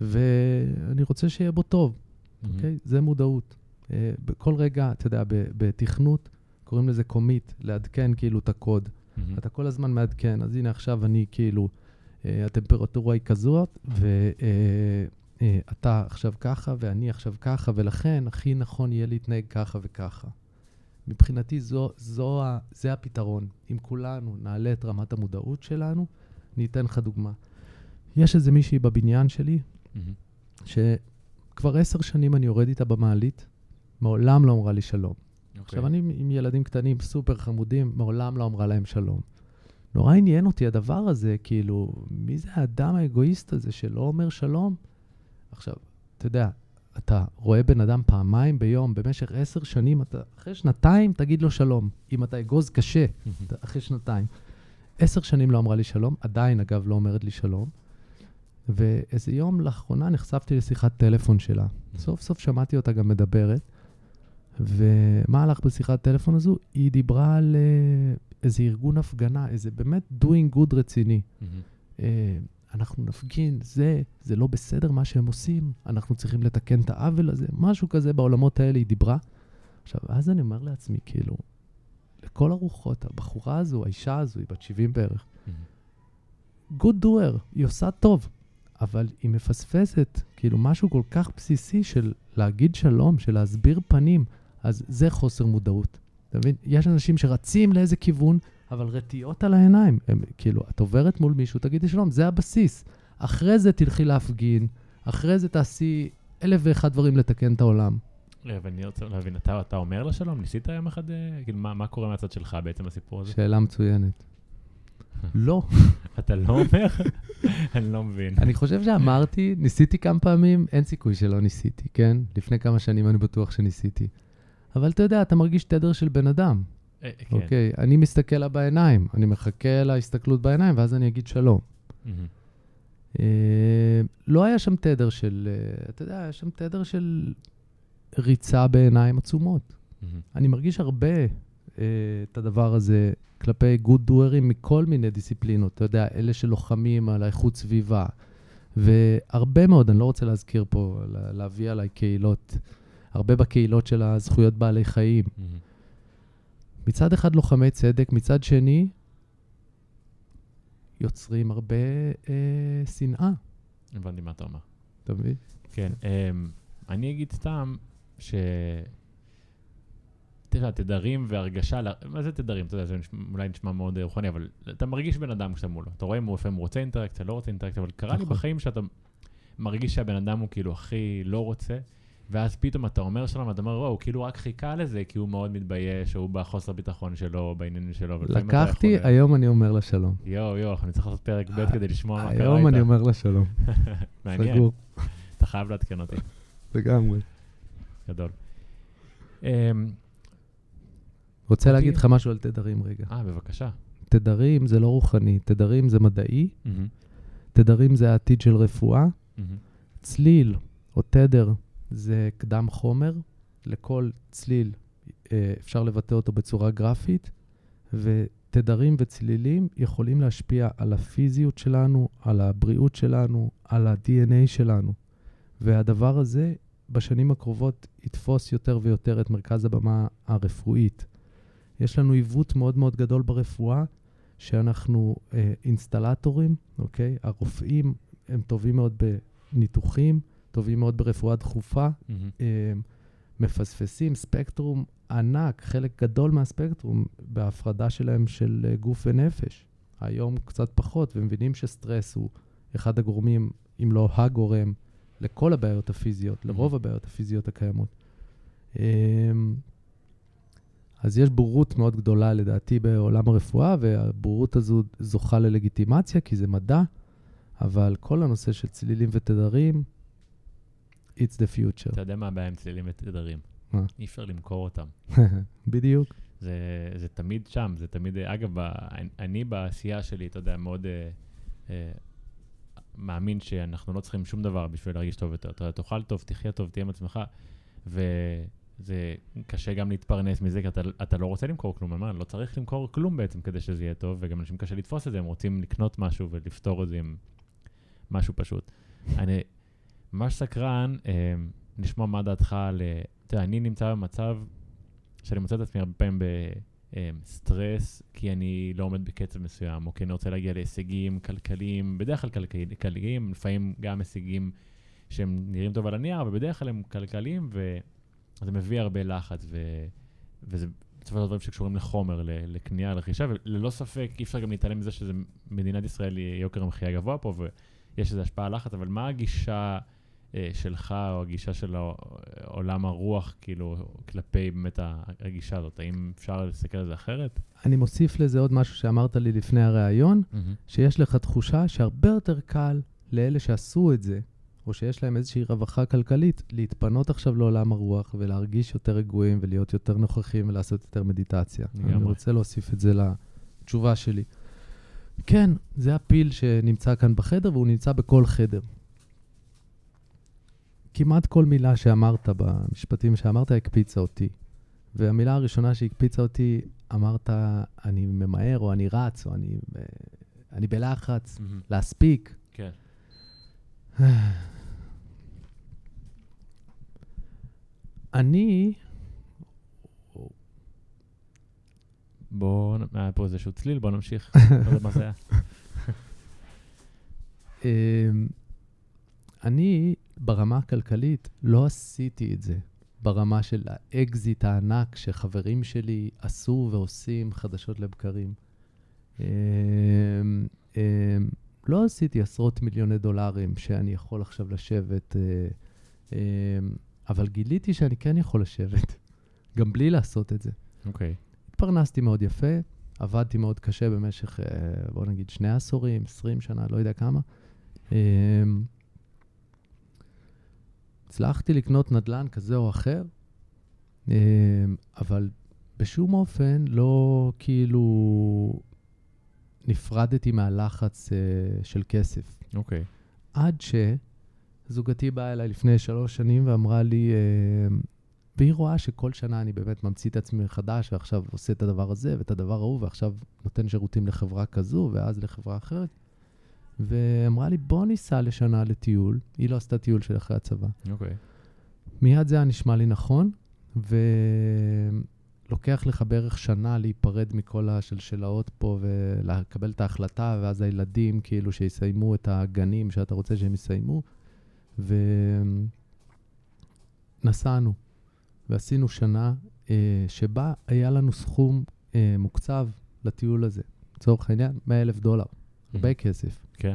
S2: ואני רוצה שיהיה בו טוב,
S1: מהמם.
S2: אוקיי? זה מודעות. אה, בכל רגע, אתה יודע, בתכנות, קוראים לזה קומיט, לעדכן כאילו את הקוד.
S1: מהמם.
S2: אתה כל הזמן מעדכן, אז הנה עכשיו אני כאילו, אה, הטמפרטורה היא כזאת, ואתה עכשיו ככה, ואני עכשיו ככה, ולכן הכי נכון יהיה להתנהג ככה וככה. מבחינתי זו, זו, ה- זה הפתרון. אם כולנו נעלה את רמת המודעות שלנו, אני אתן לך דוגמה. יש איזה מישהי בבניין שלי,
S1: מהמם.
S2: שכבר עשר שנים אני יורד איתה במעלית, מעולם לא אמרה לי שלום.
S1: אוקיי.
S2: עכשיו, אני עם ילדים קטנים סופר חמודים, מעולם לא אמרה להם שלום. נורא עניין אותי הדבר הזה, כאילו, מי זה האדם האגואיסט הזה שלא אומר שלום? עכשיו, אתה יודע, אתה רואה בן אדם פעמיים ביום במשך עשר שנים, אתה, אחרי שנתיים תגיד לו שלום. אם אתה אגוז קשה, אתה, אחרי שנתיים. עשר שנים לא אמרה לי שלום, עדיין, אגב, לא אומרת לי שלום. ואיזה יום לאחרונה נחשפתי לשיחת טלפון שלה. סוף סוף שמעתי אותה גם מדברת. ומה הלך בשיחת טלפון הזו? היא דיברה על אה, איזה ארגון הפגנה, איזה באמת doing good רציני. אה, אנחנו נפגין, זה, זה לא בסדר מה שהם עושים, אנחנו צריכים לתקן את העוול הזה, משהו כזה בעולמות האלה היא דיברה. עכשיו, אז אני אומר לעצמי, כאילו, לכל הרוחות, הבחורה הזו, האישה הזו, היא בת 70 בערך, good doer, היא עושה טוב, אבל היא מפספסת, כאילו, משהו כל כך בסיסי של להגיד שלום, של להסביר פנים, אז זה חוסר מודעות. אתה מבין? יש אנשים שרצים לאיזה כיוון, אבל רטיות על העיניים. הם, כאילו, את עוברת מול מישהו, תגידי שלום, זה הבסיס. אחרי זה תלכי להפגין, אחרי זה תעשי אלף ואחד דברים לתקן את העולם.
S1: אבל אני רוצה להבין, אתה, אתה אומר לה שלום? ניסית יום אחד, אה, כאילו, מה, מה קורה מהצד שלך בעצם בסיפור הזה?
S2: שאלה מצוינת. לא.
S1: אתה לא אומר? אני לא מבין.
S2: אני חושב שאמרתי, ניסיתי כמה פעמים, אין סיכוי שלא ניסיתי, כן? לפני כמה שנים אני בטוח שניסיתי. אבל אתה יודע, אתה מרגיש תדר של בן אדם.
S1: אה, כן.
S2: אוקיי, אני מסתכל לה בעיניים, אני מחכה להסתכלות בעיניים, ואז אני אגיד שלום. אה, לא היה שם תדר של, אה, אתה יודע, היה שם תדר של ריצה בעיניים עצומות. אני מרגיש הרבה אה, את הדבר הזה כלפי גוד דוארים מכל מיני דיסציפלינות. אתה יודע, אלה שלוחמים על האיכות סביבה, והרבה מאוד, אני לא רוצה להזכיר פה, לה- להביא עליי קהילות, הרבה בקהילות של הזכויות בעלי חיים.
S1: מהמם.
S2: מצד אחד לוחמי צדק, מצד שני, יוצרים הרבה אה, שנאה,
S1: הבנתי מה אתה אומר.
S2: אתה מבין?
S1: כן, אמ, אני אגיד סתם ש... תראה, תדרים והרגשה, מה זה תדרים? אתה יודע, זה אולי נשמע מאוד אה, רוחני, אבל אתה מרגיש בן אדם כשאתה מולו. אתה רואה אם הוא לפעמים רוצה אינטראקציה, לא רוצה אינטראקציה, אבל קרה לי
S2: נכון.
S1: בחיים שאתה מרגיש שהבן אדם הוא כאילו הכי לא רוצה, ואז פתאום אתה אומר שלום, ואתה אומר, וואו, כאילו רק חיכה לזה, כי הוא מאוד מתבייש, הוא בחוסר ביטחון שלו, בעניינים שלו. אתה
S2: לקחתי,
S1: יכול-
S2: היום אני אומר לה שלום.
S1: יואו, יואו, אני צריך לעשות פרק ב' כדי לשמוע מה קרה
S2: היום אני
S1: איתה.
S2: אומר לה שלום.
S1: מעניין,
S2: סגור,
S1: אתה חייב לעדכן אותי.
S2: לגמרי.
S1: גדול. אמ,
S2: רוצה להגיד לך משהו על תדרים רגע.
S1: אה, בבקשה.
S2: תדרים זה לא רוחני, תדרים זה מדעי, תדרים זה העתיד של רפואה, צליל או תדר זה קדם חומר, לכל צליל אה, אפשר לבטא אותו בצורה גרפית, ותדרים וצלילים יכולים להשפיע על הפיזיות שלנו, על הבריאות שלנו, על ה-DNA שלנו. והדבר הזה בשנים הקרובות יתפוס יותר ויותר את מרכז הבמה הרפואית. יש לנו עיוות מאוד מאוד גדול ברפואה, שאנחנו אה, אינסטלטורים, אוקיי? הרופאים הם טובים מאוד בניתוחים, טובים מאוד ברפואה דחופה. אה, מפספסים ספקטרום ענק, חלק גדול מהספקטרום בהפרדה שלהם של אה, גוף ונפש. היום קצת פחות, ומבינים שסטרס הוא אחד הגורמים, אם לא הגורם, לכל הבעיות הפיזיות, לרוב הבעיות הפיזיות הקיימות. אה, אז יש בורות מאוד גדולה לדעתי בעולם הרפואה, והבורות הזו זוכה ללגיטימציה, כי זה מדע, אבל כל הנושא של צלילים ותדרים, it's the future.
S1: אתה יודע מה הבעיה עם צלילים ותדרים?
S2: מה?
S1: אי אפשר למכור אותם.
S2: בדיוק.
S1: זה, זה תמיד שם, זה תמיד, אגב, אני בעשייה שלי, אתה יודע, מאוד אה, אה, מאמין שאנחנו לא צריכים שום דבר בשביל להרגיש טוב יותר. אתה יודע, תאכל טוב, תחיה טוב, תהיה עם עצמך, וזה קשה גם להתפרנס מזה, כי אתה, אתה לא רוצה למכור כלום, אני אומר, לא צריך למכור כלום בעצם כדי שזה יהיה טוב, וגם אנשים קשה לתפוס את זה, הם רוצים לקנות משהו ולפתור את זה עם משהו פשוט. אני ממש סקרן אה, לשמוע מה דעתך על... אה, תראה, אני נמצא במצב שאני מוצא את עצמי הרבה פעמים בסטרס, כי אני לא עומד בקצב מסוים, או כי אני רוצה להגיע להישגים כלכליים, בדרך כלל כלכלי- כלכליים, לפעמים גם הישגים שהם נראים טוב על הנייר, אבל בדרך כלל הם כלכליים, וזה מביא הרבה לחץ, ו... וזה בסופו של דבר דברים שקשורים לחומר, לקנייה, לרכישה, וללא ספק אי אפשר גם להתעלם מזה שזה מדינת ישראל, היא יוקר המחיה גבוה פה, ויש איזו השפעה על לחץ, אבל מה הגישה אה, שלך, או הגישה של עולם הרוח, כאילו, כלפי באמת הגישה הזאת? האם אפשר להסתכל על זה אחרת?
S2: אני מוסיף לזה עוד משהו שאמרת לי לפני הראיון, שיש לך תחושה שהרבה יותר קל לאלה שעשו את זה, או שיש להם איזושהי רווחה כלכלית, להתפנות עכשיו לעולם הרוח ולהרגיש יותר רגועים ולהיות יותר נוכחים ולעשות יותר מדיטציה.
S1: לגמרי.
S2: אני רוצה להוסיף את זה לתשובה שלי. כן, זה הפיל שנמצא כאן בחדר, והוא נמצא בכל חדר. כמעט כל מילה שאמרת במשפטים שאמרת הקפיצה אותי. והמילה הראשונה שהקפיצה אותי, אמרת, אני ממהר, או אני רץ, או אני, אה, אני בלחץ, להספיק.
S1: כן.
S2: אני,
S1: בואו, היה פה איזשהו צליל, בואו נמשיך. לא יודע מה זה היה.
S2: אמ, אני, ברמה הכלכלית, לא עשיתי את זה ברמה של האקזיט הענק שחברים שלי עשו ועושים חדשות לבקרים. אמ, אמ, לא עשיתי עשרות מיליוני דולרים שאני יכול עכשיו לשבת, אה, אמ, אבל גיליתי שאני כן יכול לשבת, גם בלי לעשות את זה.
S1: אוקיי.
S2: התפרנסתי מאוד יפה, עבדתי מאוד קשה במשך, אה, בוא נגיד, שני עשורים, 20 שנה, לא יודע כמה. הצלחתי לקנות נדל"ן כזה או אחר, אמ, אבל בשום אופן לא כאילו נפרדתי מהלחץ אה, של כסף.
S1: אוקיי.
S2: עד שזוגתי באה אליי לפני שלוש שנים ואמרה לי, אה, והיא רואה שכל שנה אני באמת ממציא את עצמי מחדש, ועכשיו עושה את הדבר הזה ואת הדבר ההוא, ועכשיו נותן שירותים לחברה כזו, ואז לחברה אחרת. ואמרה לי, בוא ניסע לשנה לטיול. היא לא עשתה טיול של אחרי הצבא.
S1: אוקיי.
S2: מיד זה היה נשמע לי נכון, ולוקח לך בערך שנה להיפרד מכל השלשלאות פה ולקבל את ההחלטה, ואז הילדים כאילו שיסיימו את הגנים שאתה רוצה שהם יסיימו. ונסענו, ועשינו שנה אה, שבה היה לנו סכום אה, מוקצב לטיול הזה. לצורך העניין, 100 אלף דולר, הרבה כסף.
S1: כן.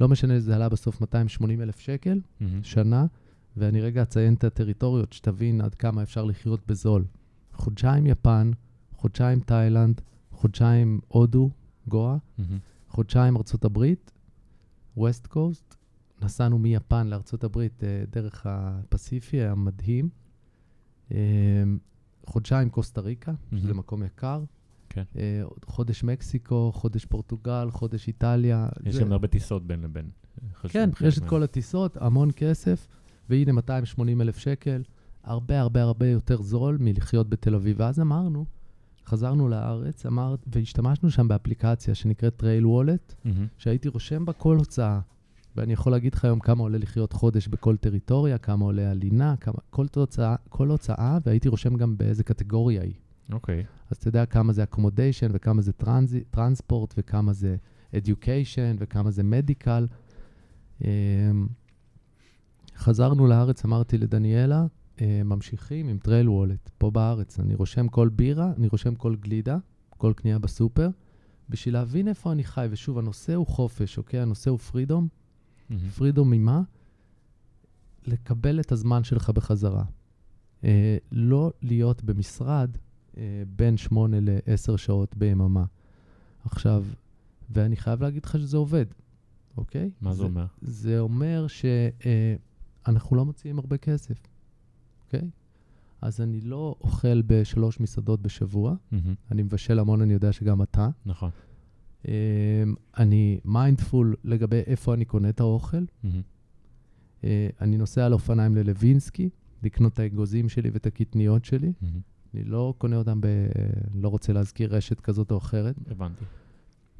S2: לא משנה, זה עלה בסוף 280 אלף שקל. שנה, ואני רגע אציין את הטריטוריות, שתבין עד כמה אפשר לחיות בזול. חודשיים יפן, חודשיים תאילנד, חודשיים הודו, גואה. חודשיים ארצות הברית, ווסט קוסט. נסענו מיפן לארצות הברית אה, דרך הפסיפי, היה מדהים. אה, חודשיים קוסטה ריקה, שזה. מקום יקר.
S1: כן.
S2: אה, חודש מקסיקו, חודש פורטוגל, חודש איטליה.
S1: יש
S2: זה-
S1: גם הרבה טיסות בין לבין.
S2: כן, יש את
S1: מהם.
S2: כל הטיסות, המון כסף, והנה 280 אלף שקל, הרבה הרבה הרבה יותר זול מלחיות בתל אביב. ואז אמרנו, חזרנו לארץ, אמר, והשתמשנו שם באפליקציה שנקראת Trail Wallet,
S1: mm-hmm.
S2: שהייתי רושם בה כל הוצאה. ואני יכול להגיד לך היום כמה עולה לחיות חודש בכל טריטוריה, כמה עולה הלינה, כמה, כל, תוצאה, כל הוצאה, והייתי רושם גם באיזה קטגוריה היא.
S1: אוקיי.
S2: אז אתה יודע כמה זה accommodation וכמה זה transport וכמה זה education וכמה זה medical. אמ, חזרנו לארץ, אמרתי לדניאלה, אה, ממשיכים עם Trail Wallet פה בארץ. אני רושם כל בירה, אני רושם כל גלידה, כל קנייה בסופר, בשביל להבין איפה אני חי. ושוב, הנושא הוא חופש, אוקיי? הנושא הוא freedom.
S1: Mm-hmm.
S2: Freedom ממה? לקבל את הזמן שלך בחזרה. אה, לא להיות במשרד בין שמונה לעשר שעות ביממה. עכשיו, ואני חייב להגיד לך שזה עובד, אוקיי?
S1: מה זה אומר?
S2: זה אומר שאנחנו לא מוציאים הרבה כסף, אוקיי? אז אני לא אוכל בשלוש מסעדות בשבוע,
S1: מהמם.
S2: אני מבשל המון, אני יודע שגם אתה.
S1: נכון.
S2: אמ, אני מיינדפול לגבי איפה אני קונה את האוכל.
S1: מהמם.
S2: אה, אני נוסע על אופניים ללווינסקי, לקנות את האגוזים שלי ואת הקטניות שלי.
S1: מהמם.
S2: אני לא קונה אותם ב... לא רוצה להזכיר רשת כזאת או אחרת.
S1: הבנתי.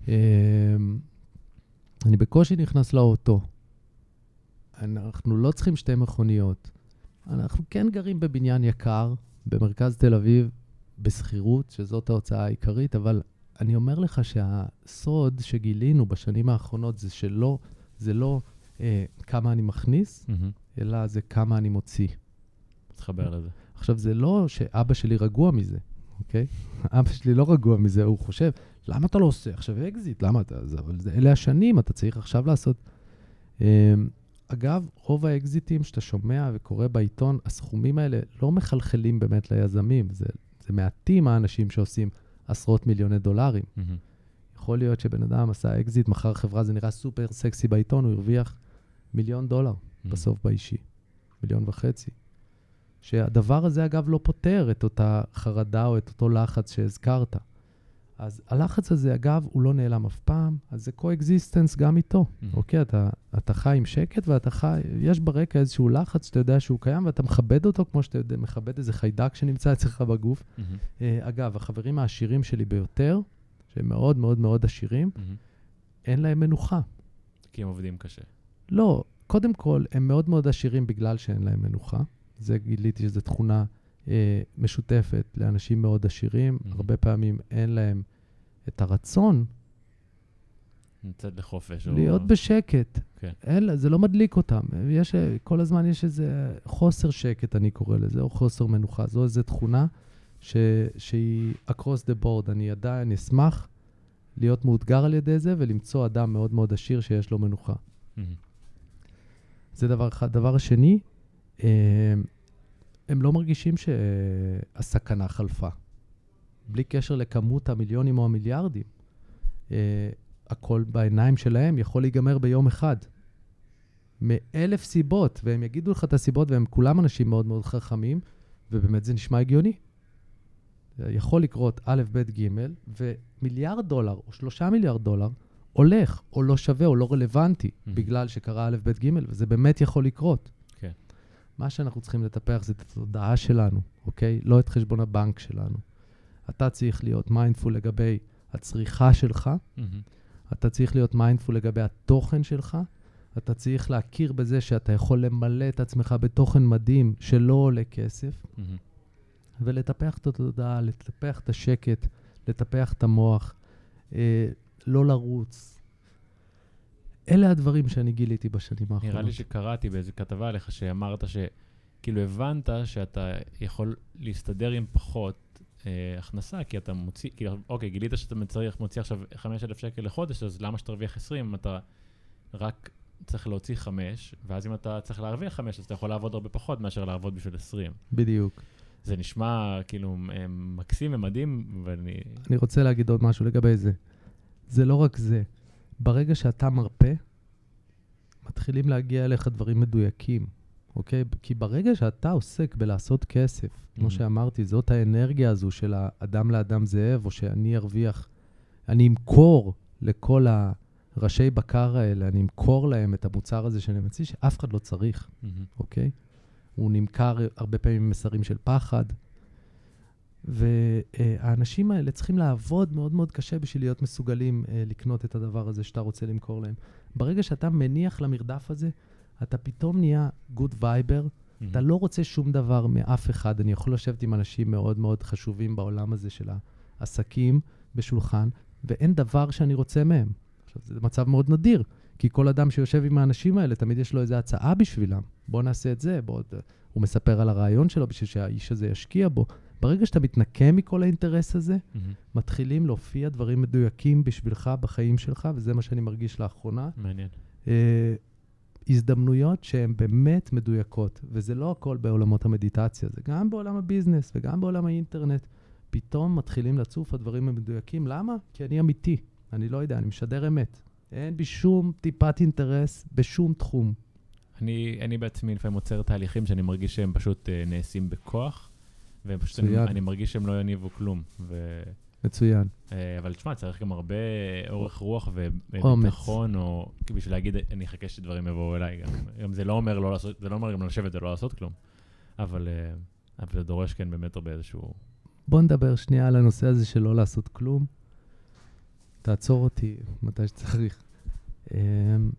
S2: אמ, אני בקושי נכנס לאוטו. אנחנו לא צריכים שתי מכוניות. אנחנו כן גרים בבניין יקר, במרכז תל אביב, בשכירות, שזאת ההוצאה העיקרית, אבל אני אומר לך שהסוד שגילינו בשנים האחרונות זה שלא, זה לא אה, כמה אני מכניס,
S1: mm-hmm.
S2: אלא זה כמה אני מוציא.
S1: תתחבר לזה.
S2: עכשיו, זה לא שאבא שלי רגוע מזה, אוקיי? אבא שלי לא רגוע מזה, הוא חושב, למה אתה לא עושה עכשיו אקזיט? למה אתה... זה, אבל זה, אלה השנים, אתה צריך עכשיו לעשות... Um, אגב, רוב האקזיטים שאתה שומע וקורא בעיתון, הסכומים האלה לא מחלחלים באמת ליזמים. זה, זה מעטים האנשים שעושים עשרות מיליוני דולרים.
S1: Mm-hmm.
S2: יכול להיות שבן אדם עשה אקזיט, מכר חברה, זה נראה סופר סקסי בעיתון, הוא הרוויח מיליון דולר. בסוף באישי. מיליון וחצי. שהדבר הזה, אגב, לא פותר את אותה חרדה או את אותו לחץ שהזכרת. אז הלחץ הזה, אגב, הוא לא נעלם אף פעם, אז זה co-existence גם איתו,
S1: Mhm.
S2: אוקיי? אתה, אתה חי עם שקט ואתה חי, יש ברקע איזשהו לחץ שאתה יודע שהוא קיים ואתה מכבד אותו כמו שאתה יודע, מכבד איזה חיידק שנמצא אצלך בגוף.
S1: Mm-hmm,
S2: אה, אגב, החברים העשירים שלי ביותר, שהם מאוד מאוד מאוד עשירים,
S1: מהמם.
S2: אין להם מנוחה.
S1: כי הם עובדים קשה.
S2: לא, קודם כל, הם מאוד מאוד עשירים בגלל שאין להם מנוחה. זה גיליתי שזו תכונה אה, משותפת לאנשים מאוד עשירים.
S1: Mhm.
S2: הרבה פעמים אין להם את הרצון
S1: לצאת לחופש. או-
S2: להיות בשקט.
S1: כן.
S2: אין, זה לא מדליק אותם. יש, אה, כל הזמן יש איזה חוסר שקט, אני קורא לזה, או חוסר מנוחה. זו איזו תכונה ש, שהיא across the board. אני עדיין אשמח להיות מאותגר על ידי זה ולמצוא אדם מאוד מאוד עשיר שיש לו מנוחה.
S1: מהמם.
S2: זה דבר אחד. דבר השני, אה, הם לא מרגישים שהסכנה חלפה. בלי קשר לכמות המיליונים או המיליארדים. אה, הכל בעיניים שלהם יכול להיגמר ביום אחד. מאלף סיבות, והם יגידו לך את הסיבות, והם כולם אנשים מאוד מאוד חכמים, ובאמת זה נשמע הגיוני. יכול לקרות א', ב', ג', ומיליארד דולר או שלושה מיליארד דולר הולך, או לא שווה, או לא רלוונטי,
S1: Mhm.
S2: בגלל שקרה א', ב', ג', וזה באמת יכול לקרות. מה שאנחנו צריכים לטפח זה את התודעה שלנו, אוקיי? לא את חשבון הבנק שלנו. אתה צריך להיות mindful לגבי הצריכה שלך,
S1: mhm.
S2: אתה צריך להיות mindful לגבי התוכן שלך, אתה צריך להכיר בזה שאתה יכול למלא את עצמך בתוכן מדהים שלא עולה כסף,
S1: mhm.
S2: ולטפח את התודעה, לטפח את השקט, לטפח את המוח, אה, לא לרוץ. אלה הדברים שאני גיליתי בשנים האחרונות.
S1: נראה לי שקראתי באיזו כתבה עליך שאמרת שכאילו הבנת שאתה יכול להסתדר עם פחות אה, הכנסה, כי אתה מוציא, כאילו, אוקיי, גילית שאתה מצריך, מוציא עכשיו 5,000 שקל לחודש, אז למה שתרוויח 20 אם אתה רק צריך להוציא 5, ואז אם אתה צריך להרוויח 5, אז אתה יכול לעבוד הרבה פחות מאשר לעבוד בשביל 20.
S2: בדיוק.
S1: זה נשמע כאילו אה, מקסים ומדהים, ואני...
S2: אני רוצה להגיד עוד משהו לגבי זה. זה לא רק זה. ברגע שאתה מרפה, מתחילים להגיע אליך דברים מדויקים, אוקיי? כי ברגע שאתה עוסק בלעשות כסף, כמו
S1: Mhm.
S2: שאמרתי, זאת האנרגיה הזו של האדם לאדם זאב, או שאני ארוויח, אני אמכור לכל הראשי בקר האלה, אני אמכור להם את המוצר הזה שאני מציע, שאף אחד לא צריך.
S1: מהמם.
S2: אוקיי? הוא נמכר הרבה פעמים עם מסרים של פחד. והאנשים האלה צריכים לעבוד מאוד מאוד קשה בשביל להיות מסוגלים אה, לקנות את הדבר הזה שאתה רוצה למכור להם. ברגע שאתה מניח למרדף הזה, אתה פתאום נהיה good viber, אתה לא רוצה שום דבר מאף אחד. אני יכול לשבת עם אנשים מאוד מאוד חשובים בעולם הזה של העסקים בשולחן, ואין דבר שאני רוצה מהם. עכשיו, זה מצב מאוד נדיר, כי כל אדם שיושב עם האנשים האלה, תמיד יש לו איזו הצעה בשבילם. בוא נעשה את זה, בוא... הוא מספר על הרעיון שלו בשביל שהאיש הזה ישקיע בו. ברגע שאתה מתנקה מכל האינטרס הזה,
S1: מהמם.
S2: מתחילים להופיע דברים מדויקים בשבילך בחיים שלך, וזה מה שאני מרגיש לאחרונה.
S1: מעניין.
S2: אה, הזדמנויות שהן באמת מדויקות, וזה לא הכל בעולמות המדיטציה, זה גם בעולם הביזנס וגם בעולם האינטרנט. פתאום מתחילים לצוף הדברים המדויקים. למה? כי אני אמיתי. אני לא יודע, אני משדר אמת. אין בי שום טיפת אינטרס בשום תחום.
S1: אני, אני בעצמי לפעמים עוצר תהליכים שאני מרגיש שהם פשוט uh, נעשים בכוח, והם פשוט, אני. אני מרגיש שהם לא יניבו כלום. ו,
S2: מצוין.
S1: uh, אבל תשמע, צריך גם הרבה אורך רוח. וביטחון, או בשביל להגיד, אני אחכה שדברים יבואו אליי. גם, גם זה לא אומר לא לעשות, זה לא אומר גם לשבת ולא לעשות כלום. אבל, uh, אבל זה דורש כן באמת הרבה איזשהו...
S2: בוא נדבר שנייה על הנושא הזה של לא לעשות כלום. תעצור אותי מתי שצריך. אמ,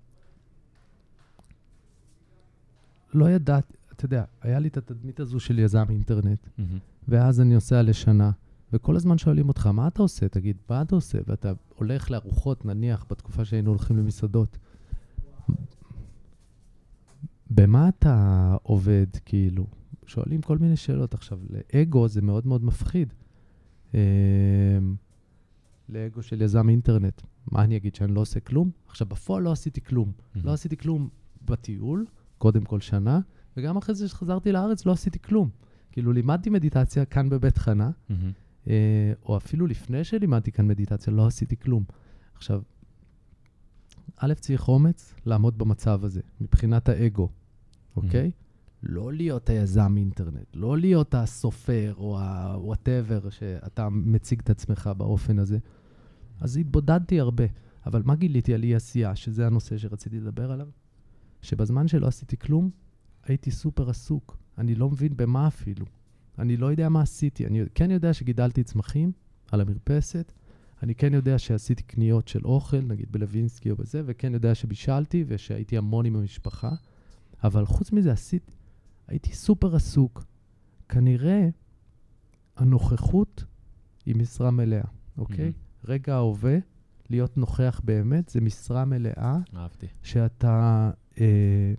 S2: לא ידעתי, אתה יודע, היה לי את התדמית הזו של יזם אינטרנט. ואז אני נוסע לשנה, וכל הזמן שואלים אותך, מה אתה עושה? תגיד, מה אתה עושה? ואתה הולך לארוחות, נניח, בתקופה שהיינו הולכים למסעדות. במה אתה עובד, כאילו? שואלים כל מיני שאלות. עכשיו, לאגו זה מאוד מאוד מפחיד. אמ, לאגו של יזם אינטרנט. מה אני אגיד, שאני לא עושה כלום? עכשיו, בפועל לא עשיתי כלום. לא עשיתי כלום בטיול, קודם כל שנה, וגם אחרי זה שחזרתי לארץ לא עשיתי כלום. כאילו, לימדתי מדיטציה כאן בבית חנה,
S1: מהמם.
S2: אה, או אפילו לפני שלימדתי כאן מדיטציה, לא עשיתי כלום. עכשיו, א', צריך אומץ לעמוד במצב הזה, מבחינת האגו, אוקיי? לא להיות היזם אינטרנט, לא להיות הסופר או ה-whatever שאתה מציג את עצמך באופן הזה. אז התבודדתי הרבה. אבל מה גיליתי על אי עשייה, שזה הנושא שרציתי לדבר עליו? שבזמן שלא עשיתי כלום, הייתי סופר עסוק. אני לא מבין במה אפילו. אני לא יודע מה עשיתי. אני כן יודע שגידלתי צמחים על המרפסת, אני כן יודע שעשיתי קניות של אוכל, נגיד בלווינסקי או בזה, וכן יודע שבישלתי ושהייתי המון עם המשפחה, אבל חוץ מזה עשיתי, הייתי סופר עסוק. כנראה הנוכחות היא משרה מלאה, אוקיי? Mm-hmm. רגע ההווה, להיות נוכח באמת, זה משרה מלאה.
S1: אהבתי.
S2: שאתה, אה,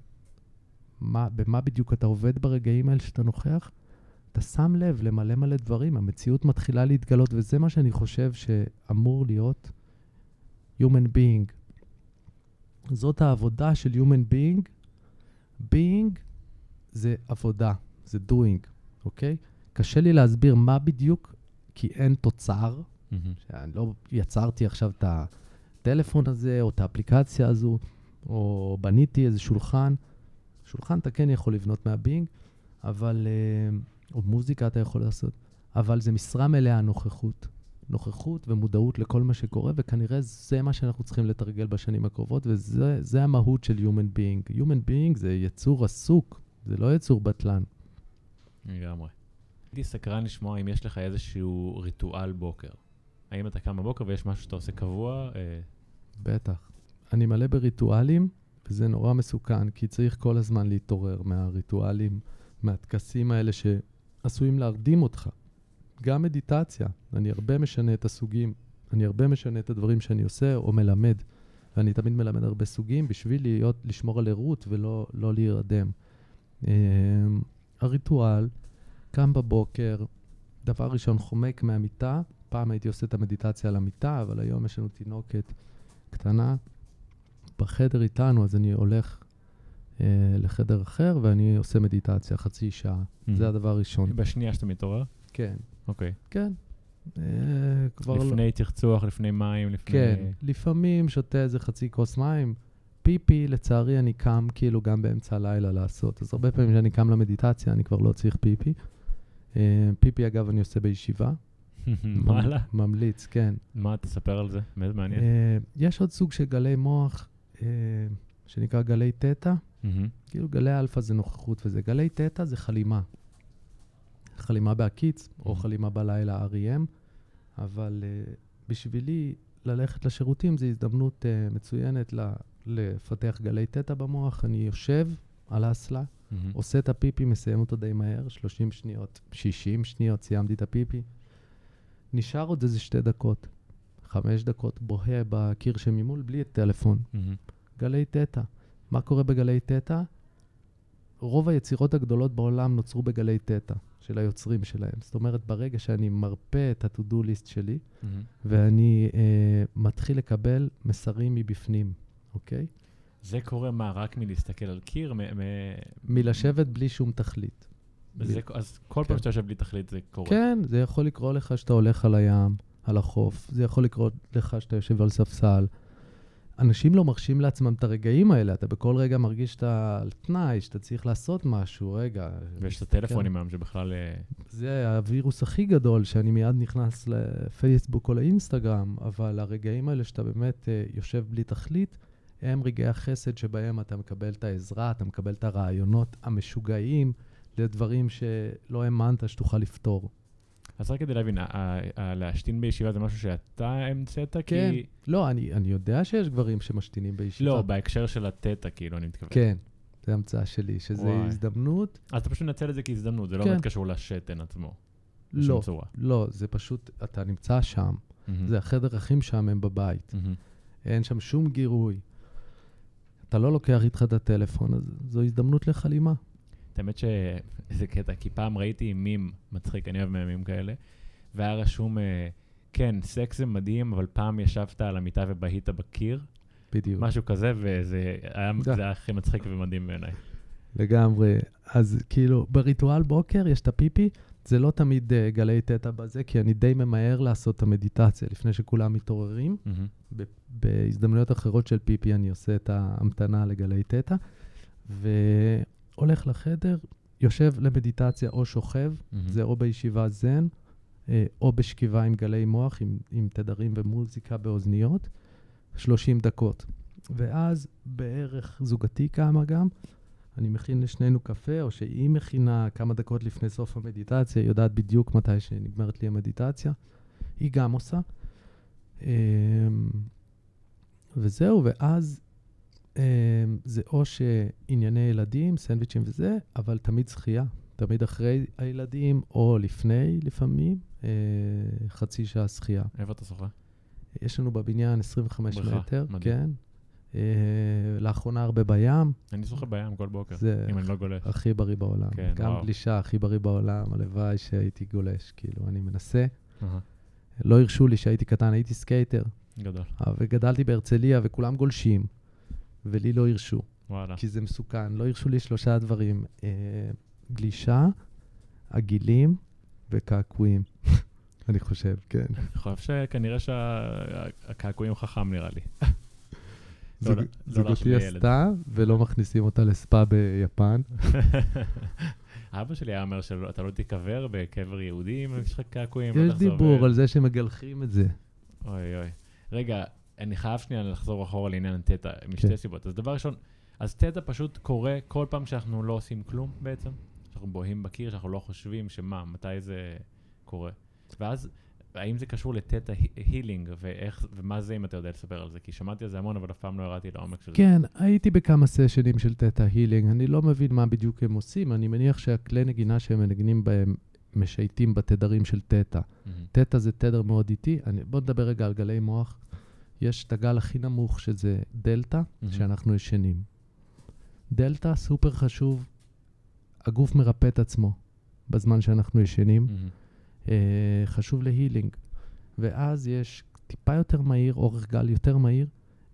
S2: מה, במה בדיוק אתה עובד ברגעים האלה שאתה נוכח? אתה שם לב למלא מלא דברים, המציאות מתחילה להתגלות, וזה מה שאני חושב שאמור להיות Human Being. זאת העבודה של Human Being. Being זה עבודה, זה doing, אוקיי? קשה לי להסביר מה בדיוק, כי אין תוצר. Mm-hmm. שאני לא יצרתי עכשיו את הטלפון הזה, או את האפליקציה הזו, או בניתי איזה שולחן. שולחן אתה כן יכול לבנות מהבינג, אבל... Uh, או מוזיקה אתה יכול לעשות, אבל זה משרה מלאה נוכחות. נוכחות ומודעות לכל מה שקורה, וכנראה זה מה שאנחנו צריכים לתרגל בשנים הקרובות, וזה המהות של Human Being. Human Being זה יצור עסוק, זה לא יצור בטלן.
S1: לגמרי. הייתי סקרן לשמוע אם יש לך איזשהו ריטואל בוקר. האם אתה קם בבוקר ויש משהו שאתה עושה קבוע? אה...
S2: בטח. אני מלא בריטואלים, וזה נורא מסוכן, כי צריך כל הזמן להתעורר מהריטואלים, מהטקסים האלה ש... עשויים להרדים אותך. גם מדיטציה, אני הרבה משנה את הסוגים, אני הרבה משנה את הדברים שאני עושה או מלמד. ואני תמיד מלמד הרבה סוגים בשביל להיות, לשמור על ערות ולא לא להירדם. Uh, הריטואל, קם בבוקר, דבר ראשון חומק מהמיטה, פעם הייתי עושה את המדיטציה על המיטה, אבל היום יש לנו תינוקת קטנה בחדר איתנו, אז אני הולך אה, לחדר אחר, ואני עושה מדיטציה חצי שעה. Mm. זה הדבר הראשון.
S1: בשנייה שאתה מתעורר?
S2: כן.
S1: אוקיי.
S2: כן.
S1: אה, כבר לפני לא... תרצוח, לפני מים, לפני...
S2: כן, לפעמים שותה איזה חצי כוס מים. פיפי, לצערי, אני קם כאילו גם באמצע הלילה לעשות. אז הרבה פעמים כשאני קם למדיטציה, אני כבר לא צריך פיפי. אה, פיפי, אגב, אני עושה בישיבה.
S1: וואלה?
S2: ממליץ, כן.
S1: מה, תספר על זה? באמת מעניין.
S2: יש עוד סוג של גלי מוח שנקרא גלי תטא. Mm-hmm. כאילו גלי אלפא זה נוכחות וזה. גלי תטא זה חלימה. חלימה בהקיץ, mm-hmm. או חלימה בלילה REM, אבל uh, בשבילי ללכת לשירותים זו הזדמנות uh, מצוינת ל- לפתח גלי תטא במוח. אני יושב על האסלה, mm-hmm. עושה את הפיפי, מסיים אותו די מהר, 30 שניות, 60 שניות, סיימתי את הפיפי. נשאר עוד איזה שתי דקות, חמש דקות, בוהה בקיר שממול בלי טלפון. Mm-hmm. גלי תטא. מה קורה בגלי תטא? רוב היצירות הגדולות בעולם נוצרו בגלי תטא, של היוצרים שלהם. זאת אומרת, ברגע שאני מרפא את ה-to-do list שלי, mm-hmm. ואני אה, מתחיל לקבל מסרים מבפנים, אוקיי?
S1: זה קורה מה? רק מלהסתכל על קיר? מ- מ-
S2: מלשבת בלי שום תכלית.
S1: זה, אז כל כן. פעם שאתה יושב בלי תכלית זה קורה.
S2: כן, זה יכול לקרות לך שאתה הולך על הים, על החוף, זה יכול לקרות לך שאתה יושב על ספסל. אנשים לא מרשים לעצמם את הרגעים האלה, אתה בכל רגע מרגיש שאתה על תנאי, שאתה צריך לעשות משהו, רגע.
S1: ויש את הטלפונים היום שבכלל... אה,
S2: זה הווירוס הכי גדול, שאני מיד נכנס לפייסבוק או לאינסטגרם, אבל הרגעים האלה שאתה באמת uh, יושב בלי תכלית, הם רגעי החסד שבהם אתה מקבל את העזרה, אתה מקבל את הרעיונות המשוגעים לדברים שלא האמנת שתוכל לפתור.
S1: אז רק כדי להבין, להשתין בישיבה זה משהו שאתה המצאת?
S2: כן. כי... לא, אני, אני יודע שיש גברים שמשתינים בישיבה.
S1: לא, בהקשר של התטא, כאילו, אני מתכוון.
S2: כן, זו המצאה שלי, שזו הזדמנות.
S1: אז אתה פשוט מנצל את זה כהזדמנות, זה לא כן. באמת קשור לשתן עצמו.
S2: לא, לא, זה פשוט, אתה נמצא שם, mm-hmm. זה החדר הכי משעמם בבית. Mm-hmm. אין שם שום גירוי. אתה לא לוקח איתך את הטלפון, אז זו הזדמנות לחלימה.
S1: האמת שאיזה קטע, כי פעם ראיתי מים מצחיק, אני אוהב מימים כאלה, והיה רשום, אה, כן, סקס זה מדהים, אבל פעם ישבת על המיטה ובהית בקיר.
S2: בדיוק.
S1: משהו כזה, וזה היה, היה הכי מצחיק ומדהים בעיניי.
S2: לגמרי. אז כאילו, בריטואל בוקר יש את הפיפי, זה לא תמיד uh, גלי תטא בזה, כי אני די ממהר לעשות את המדיטציה לפני שכולם מתעוררים. Mm-hmm. בהזדמנויות אחרות של פיפי אני עושה את ההמתנה לגלי תטא. ו... הולך לחדר, יושב למדיטציה או שוכב,
S1: מהמם.
S2: זה או בישיבה זן, אה, או בשכיבה עם גלי מוח, עם, עם תדרים ומוזיקה באוזניות, 30 דקות. ואז בערך זוגתי קמה גם, אני מכין לשנינו קפה, או שהיא מכינה כמה דקות לפני סוף המדיטציה, היא יודעת בדיוק מתי שנגמרת לי המדיטציה. היא גם עושה. אמ, וזהו, ואז זה או שענייני ילדים, סנדוויצ'ים וזה, אבל תמיד שחייה. תמיד אחרי הילדים, או לפני לפעמים, אה, חצי שעה שחייה.
S1: איפה אתה שוחה?
S2: יש לנו בבניין 25
S1: בריכה,
S2: מטר,
S1: מדהים.
S2: כן. אה, לאחרונה הרבה בים,
S1: אני שוחה בים כל בוקר,
S2: זה
S1: אם אני לא גולש.
S2: הכי בריא בעולם.
S1: כן,
S2: גם
S1: וואו.
S2: גלישה הכי בריא בעולם, הלוואי שהייתי גולש, כאילו, אני מנסה. לא הרשו לי שהייתי קטן, הייתי סקייטר,
S1: גדול.
S2: אה, וגדלתי בהרצליה וכולם גולשים, ולי לא הרשו,
S1: וואלה.
S2: כי זה מסוכן. לא הרשו לי שלושה דברים, אה, גלישה, עגילים וקעקועים. אני חושב, כן.
S1: אני חושב שכנראה שהקעקועים חכם נראה לי. לא לא
S2: זוגתי
S1: להשמיע ילד.
S2: עשתה, ולא מכניסים אותה לספא ביפן.
S1: אבא שלי היה אומר שאתה לא תיקבר בקבר יהודי אם יש לך קעקועים. לא
S2: יש דיבור על זה שמגלחים את זה.
S1: אוי אוי. רגע, אני חייב שנייה לחזור אחורה לעניין תטא, משתי
S2: כן.
S1: סיבות. אז דבר ראשון, אז תטא פשוט קורה כל פעם שאנחנו לא עושים כלום בעצם, שאנחנו בוהים בקיר, שאנחנו לא חושבים שמה, מתי זה קורה. ואז, האם זה קשור לתטא הילינג, ואיך, ומה זה אם אתה יודע לספר על זה? כי שמעתי על זה המון, אבל אף פעם לא ירדתי לעומק של זה.
S2: כן, הייתי בכמה סשנים של תטא הילינג. אני לא מבין מה בדיוק הם עושים, אני מניח שהכלי נגינה שהם מנגנים בהם משייטים בתדרים של תטא.
S1: מהמם.
S2: תטא זה תדר מאוד איטי. אני, בוא נדבר רגע על גלי מוח. יש את הגל הכי נמוך, שזה דלתא,
S1: מהמם.
S2: שאנחנו ישנים. דלתא, סופר חשוב. הגוף מרפא את עצמו בזמן שאנחנו ישנים.
S1: מהמם.
S2: אה, חשוב להילינג. ואז יש טיפה יותר מהיר, אורך גל יותר מהיר,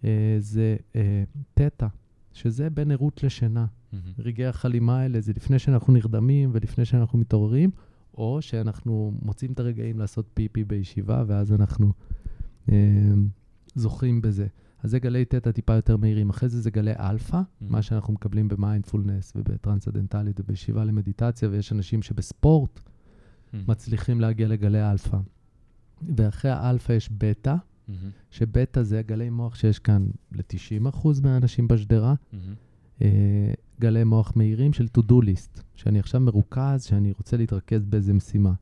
S2: אה, זה אה, תטא, שזה בין ערות לשינה.
S1: Mhm.
S2: רגעי החלימה האלה זה לפני שאנחנו נרדמים ולפני שאנחנו מתעוררים, או שאנחנו מוצאים את הרגעים לעשות פיפי בישיבה, ואז אנחנו אה, זוכרים בזה. אז זה גלי תטא טיפה יותר מהירים. אחרי זה זה גלי אלפא, מה שאנחנו מקבלים במיינדפולנס ובטרנסדנטלית ובישיבה למדיטציה, ויש אנשים שבספורט
S1: mhm.
S2: מצליחים להגיע לגלי אלפא. ואחרי האלפא יש בטא,
S1: mhm.
S2: שבטא זה גלי מוח שיש כאן ל-90% מהאנשים בשדרה.
S1: Mhm.
S2: אה, גלי מוח מהירים של to-do list, שאני עכשיו מרוכז, שאני רוצה להתרכז באיזה משימה.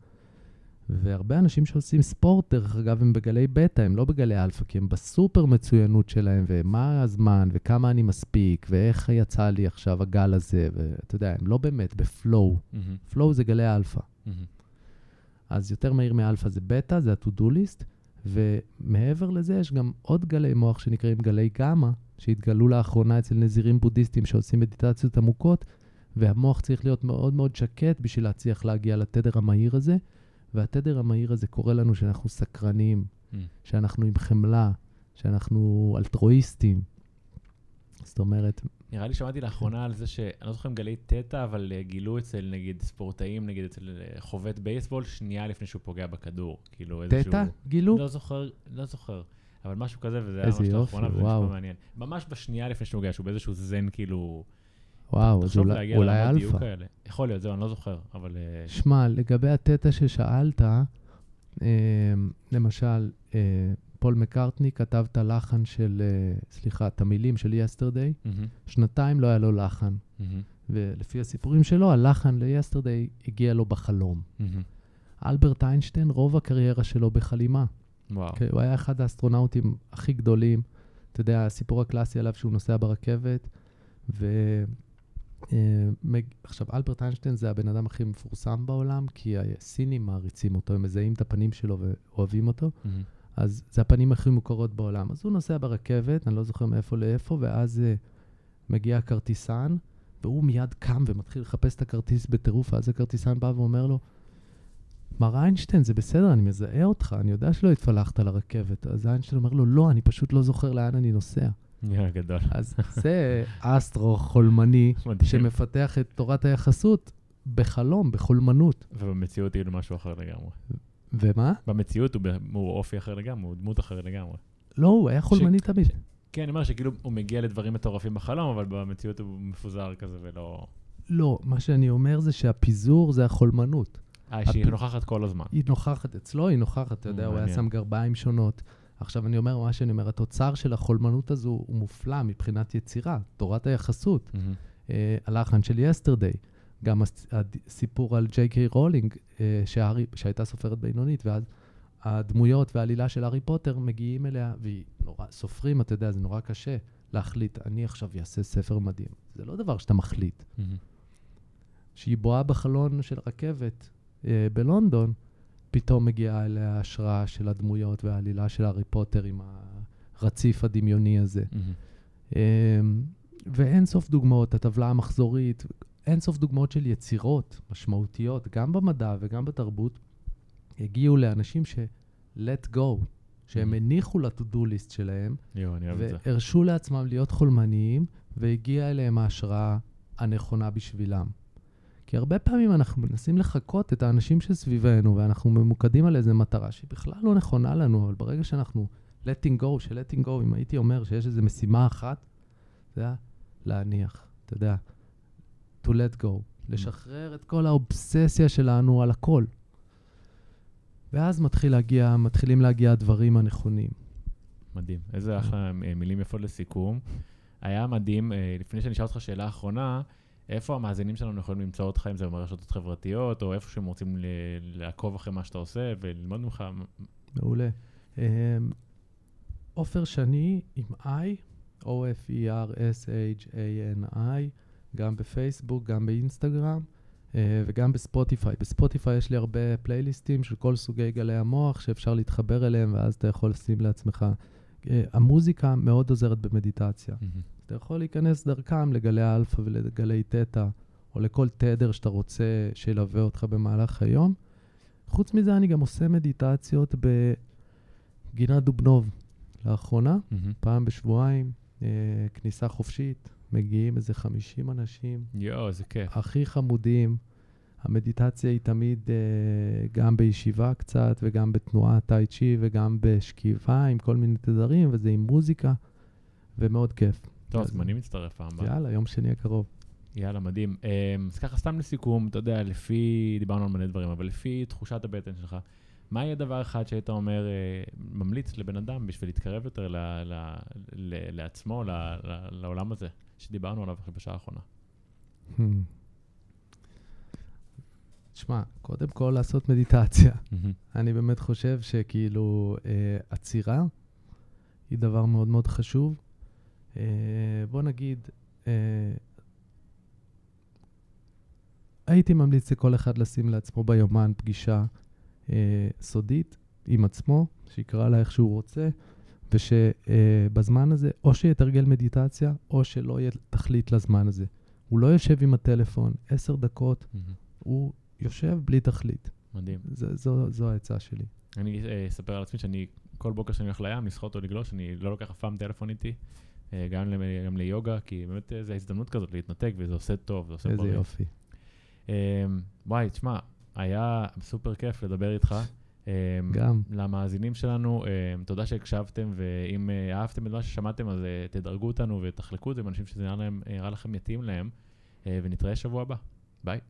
S2: והרבה אנשים שעושים ספורט, דרך אגב, הם בגלי בטא, הם לא בגלי אלפא, כי הם בסופר מצוינות שלהם, ומה הזמן, וכמה אני מספיק, ואיך יצא לי עכשיו הגל הזה, ואתה יודע, הם לא באמת ב
S1: flow.
S2: Mhm. Flow זה גלי אלפא.
S1: Mhm.
S2: אז יותר מהיר מאלפא זה בטא, זה ה-to-do list, ומעבר לזה יש גם עוד גלי מוח שנקראים גלי גמא, שהתגלו לאחרונה אצל נזירים בודהיסטים שעושים מדיטציות עמוקות, והמוח צריך להיות מאוד מאוד שקט בשביל להצליח להגיע לתדר המהיר הזה, והתדר המהיר הזה קורא לנו שאנחנו סקרנים,
S1: מהמם.
S2: שאנחנו עם חמלה, שאנחנו אלטרואיסטים. זאת אומרת,
S1: נראה לי שמעתי לאחרונה על זה ש... אני לא זוכר אם גלי תטא, אבל אה, גילו אצל נגיד ספורטאים, נגיד אצל אה, חובט בייסבול, שנייה לפני שהוא פוגע בכדור. כאילו איזשהו...
S2: תטא, גילו?
S1: לא זוכר, לא זוכר. אבל משהו כזה, וזה היה ממש לאחרונה, וזה. נשמע מעניין. ממש בשנייה לפני שהוא פוגע, שהוא באיזשהו זן כאילו...
S2: וואו, אז אולי, אולי אלפא.
S1: יכול להיות, זהו, אני לא זוכר, אבל... אה,
S2: שמע, לגבי התטא ששאלת, אה, למשל, אה, פול מקארטני כתב את הלחן של, אה, סליחה, את המילים של Yesterday,
S1: mhm,
S2: שנתיים לא היה לו לחן.
S1: Mhm,
S2: ולפי הסיפורים שלו, הלחן ל Yesterday הגיע לו בחלום.
S1: Mhm.
S2: אלברט איינשטיין, רוב הקריירה שלו בחלימה.
S1: וואו.
S2: כי הוא היה אחד האסטרונאוטים הכי גדולים. אתה יודע, הסיפור הקלאסי עליו שהוא נוסע ברכבת, ו... אה, עכשיו, אלברט איינשטיין זה הבן אדם הכי מפורסם בעולם, כי הסינים מעריצים אותו, הם מזהים את הפנים שלו ואוהבים אותו,
S1: מהמם,
S2: אז זה הפנים הכי מוכרות בעולם. אז הוא נוסע ברכבת, אני לא זוכר מאיפה לאיפה, ואז uh, מגיע הכרטיסן, והוא מיד קם ומתחיל לחפש את הכרטיס בטירוף, ואז הכרטיסן בא ואומר לו, מר איינשטיין, זה בסדר, אני מזהה אותך, אני יודע שלא התפלחת לרכבת. אז איינשטיין אומר לו, לא, אני פשוט לא זוכר לאן אני נוסע.
S1: יא, גדול.
S2: אז זה אסטרו חולמני. שמפתח את תורת היחסות בחלום, בחולמנות.
S1: ובמציאות כאילו משהו אחר לגמרי.
S2: ומה?
S1: במציאות הוא הוא אופי אחר לגמרי, הוא דמות אחרת לגמרי.
S2: לא, הוא היה חולמני תמיד.
S1: כן, אני אומר שכאילו הוא מגיע לדברים מטורפים בחלום, אבל במציאות הוא מפוזר כזה ולא...
S2: לא, מה שאני אומר זה שהפיזור זה החולמנות.
S1: אה, שהיא
S2: הפ-
S1: נוכחת כל הזמן.
S2: היא נוכחת אצלו, היא נוכחת, אתה יודע, הוא היה. שם גרביים שונות. עכשיו אני אומר, מה שאני אומר, התוצר של החולמנות הזו הוא מופלא מבחינת יצירה, תורת היחסות.
S1: Mhm.
S2: אה, הלחן של Yesterday, גם הס- הסיפור על ג'יי קיי רולינג, אה, שהארי- שהייתה סופרת בינונית, ואז הדמויות והעלילה של הארי פוטר מגיעים אליה, והיא נורא, סופרים, אתה יודע, זה נורא קשה להחליט, אני עכשיו אעשה ספר מדהים. זה לא דבר שאתה מחליט.
S1: מהמם.
S2: שהיא בואה בחלון של רכבת אה, בלונדון, פתאום מגיעה אליה ההשראה של הדמויות והעלילה של הארי פוטר עם הרציף הדמיוני הזה. אמ, ואין סוף דוגמאות, הטבלה המחזורית, אין סוף דוגמאות של יצירות משמעותיות, גם במדע וגם בתרבות, הגיעו לאנשים ש- let go, שהם. הניחו ל-to-do list שלהם,
S1: יואו, אני אוהב את זה.
S2: והרשו לעצמם להיות חולמניים, והגיעה אליהם ההשראה הנכונה בשבילם. כי הרבה פעמים אנחנו מנסים לחקות את האנשים שסביבנו, ואנחנו ממוקדים על איזו מטרה שהיא בכלל לא נכונה לנו, אבל ברגע שאנחנו letting go, של letting go, אם הייתי אומר שיש איזו משימה אחת, זה היה להניח, אתה יודע, to let go, לשחרר את כל האובססיה שלנו על הכל. ואז מתחיל להגיע, מתחילים להגיע הדברים הנכונים.
S1: מדהים. איזה אחלה אה, מילים יפות לסיכום. היה מדהים, אה, לפני שאני אשאל אותך שאלה אחרונה, איפה המאזינים שלנו יכולים למצוא אותך, אם זה ברשתות חברתיות, או איפה שהם רוצים ל- לעקוב אחרי מה שאתה עושה וללמוד ממך?
S2: מעולה. אמ, עופר שני עם I, O-F-E-R-S-H-A-N-I, גם בפייסבוק, גם באינסטגרם אה, וגם בספוטיפיי. בספוטיפיי יש לי הרבה פלייליסטים של כל סוגי גלי המוח שאפשר להתחבר אליהם, ואז אתה יכול לשים לעצמך. אה, המוזיקה מאוד עוזרת במדיטציה.
S1: מהמם.
S2: אתה יכול להיכנס דרכם לגלי האלפא ולגלי תטא, או לכל תדר שאתה רוצה שילווה אותך במהלך היום. חוץ מזה, אני גם עושה מדיטציות בגינת דובנוב לאחרונה,
S1: מהמם.
S2: פעם בשבועיים, אה, כניסה חופשית, מגיעים איזה 50 אנשים,
S1: יואו, איזה כיף.
S2: הכי חמודים. המדיטציה היא תמיד אה, גם בישיבה קצת, וגם בתנועה טאי צ'י, וגם בשכיבה עם כל מיני תדרים, וזה עם מוזיקה, ומאוד כיף.
S1: טוב,
S2: אז-
S1: אני מצטרף פעם הבאה.
S2: יאללה, יום שני הקרוב.
S1: יאללה, מדהים. אמ, אז ככה, סתם לסיכום, אתה יודע, לפי, דיברנו על מלא דברים, אבל לפי תחושת הבטן שלך, מה יהיה דבר אחד שהיית אומר, אה, ממליץ לבן אדם בשביל להתקרב יותר ל, ל, ל, לעצמו, ל, ל, לעולם הזה, שדיברנו עליו בשעה האחרונה?
S2: תשמע, קודם כל לעשות מדיטציה. אני באמת חושב שכאילו אה, עצירה היא דבר מאוד מאוד חשוב. אה, בוא נגיד, אה, הייתי ממליץ לכל אחד לשים לעצמו ביומן פגישה אה, סודית עם עצמו, שיקרא לה איך שהוא רוצה, ושבזמן הזה או שיתרגל מדיטציה, או שלא יהיה תכלית לזמן הזה. הוא לא יושב עם הטלפון עשר דקות, הוא יושב בלי תכלית.
S1: מדהים.
S2: זו, זו, זו העצה שלי.
S1: אני אה, אספר על עצמי שאני, כל בוקר שאני הולך לים, לשחות או לגלוש, אני לא לוקח אף פעם טלפון איתי, אה, גם, ל- גם ליוגה, כי באמת אה, זו הזדמנות כזאת להתנתק, וזה עושה טוב, זה עושה
S2: איזה
S1: בריא.
S2: יופי.
S1: אה, וואי, תשמע, היה סופר כיף לדבר איתך. אה,
S2: גם.
S1: למאזינים שלנו, אה, תודה שהקשבתם, ואם אה, אהבתם את מה ששמעתם, אז תדרגו אותנו ותחלקו את זה עם אנשים שזה נראה לכם יתאים להם, אה, ונתראה שבוע הבא. ביי.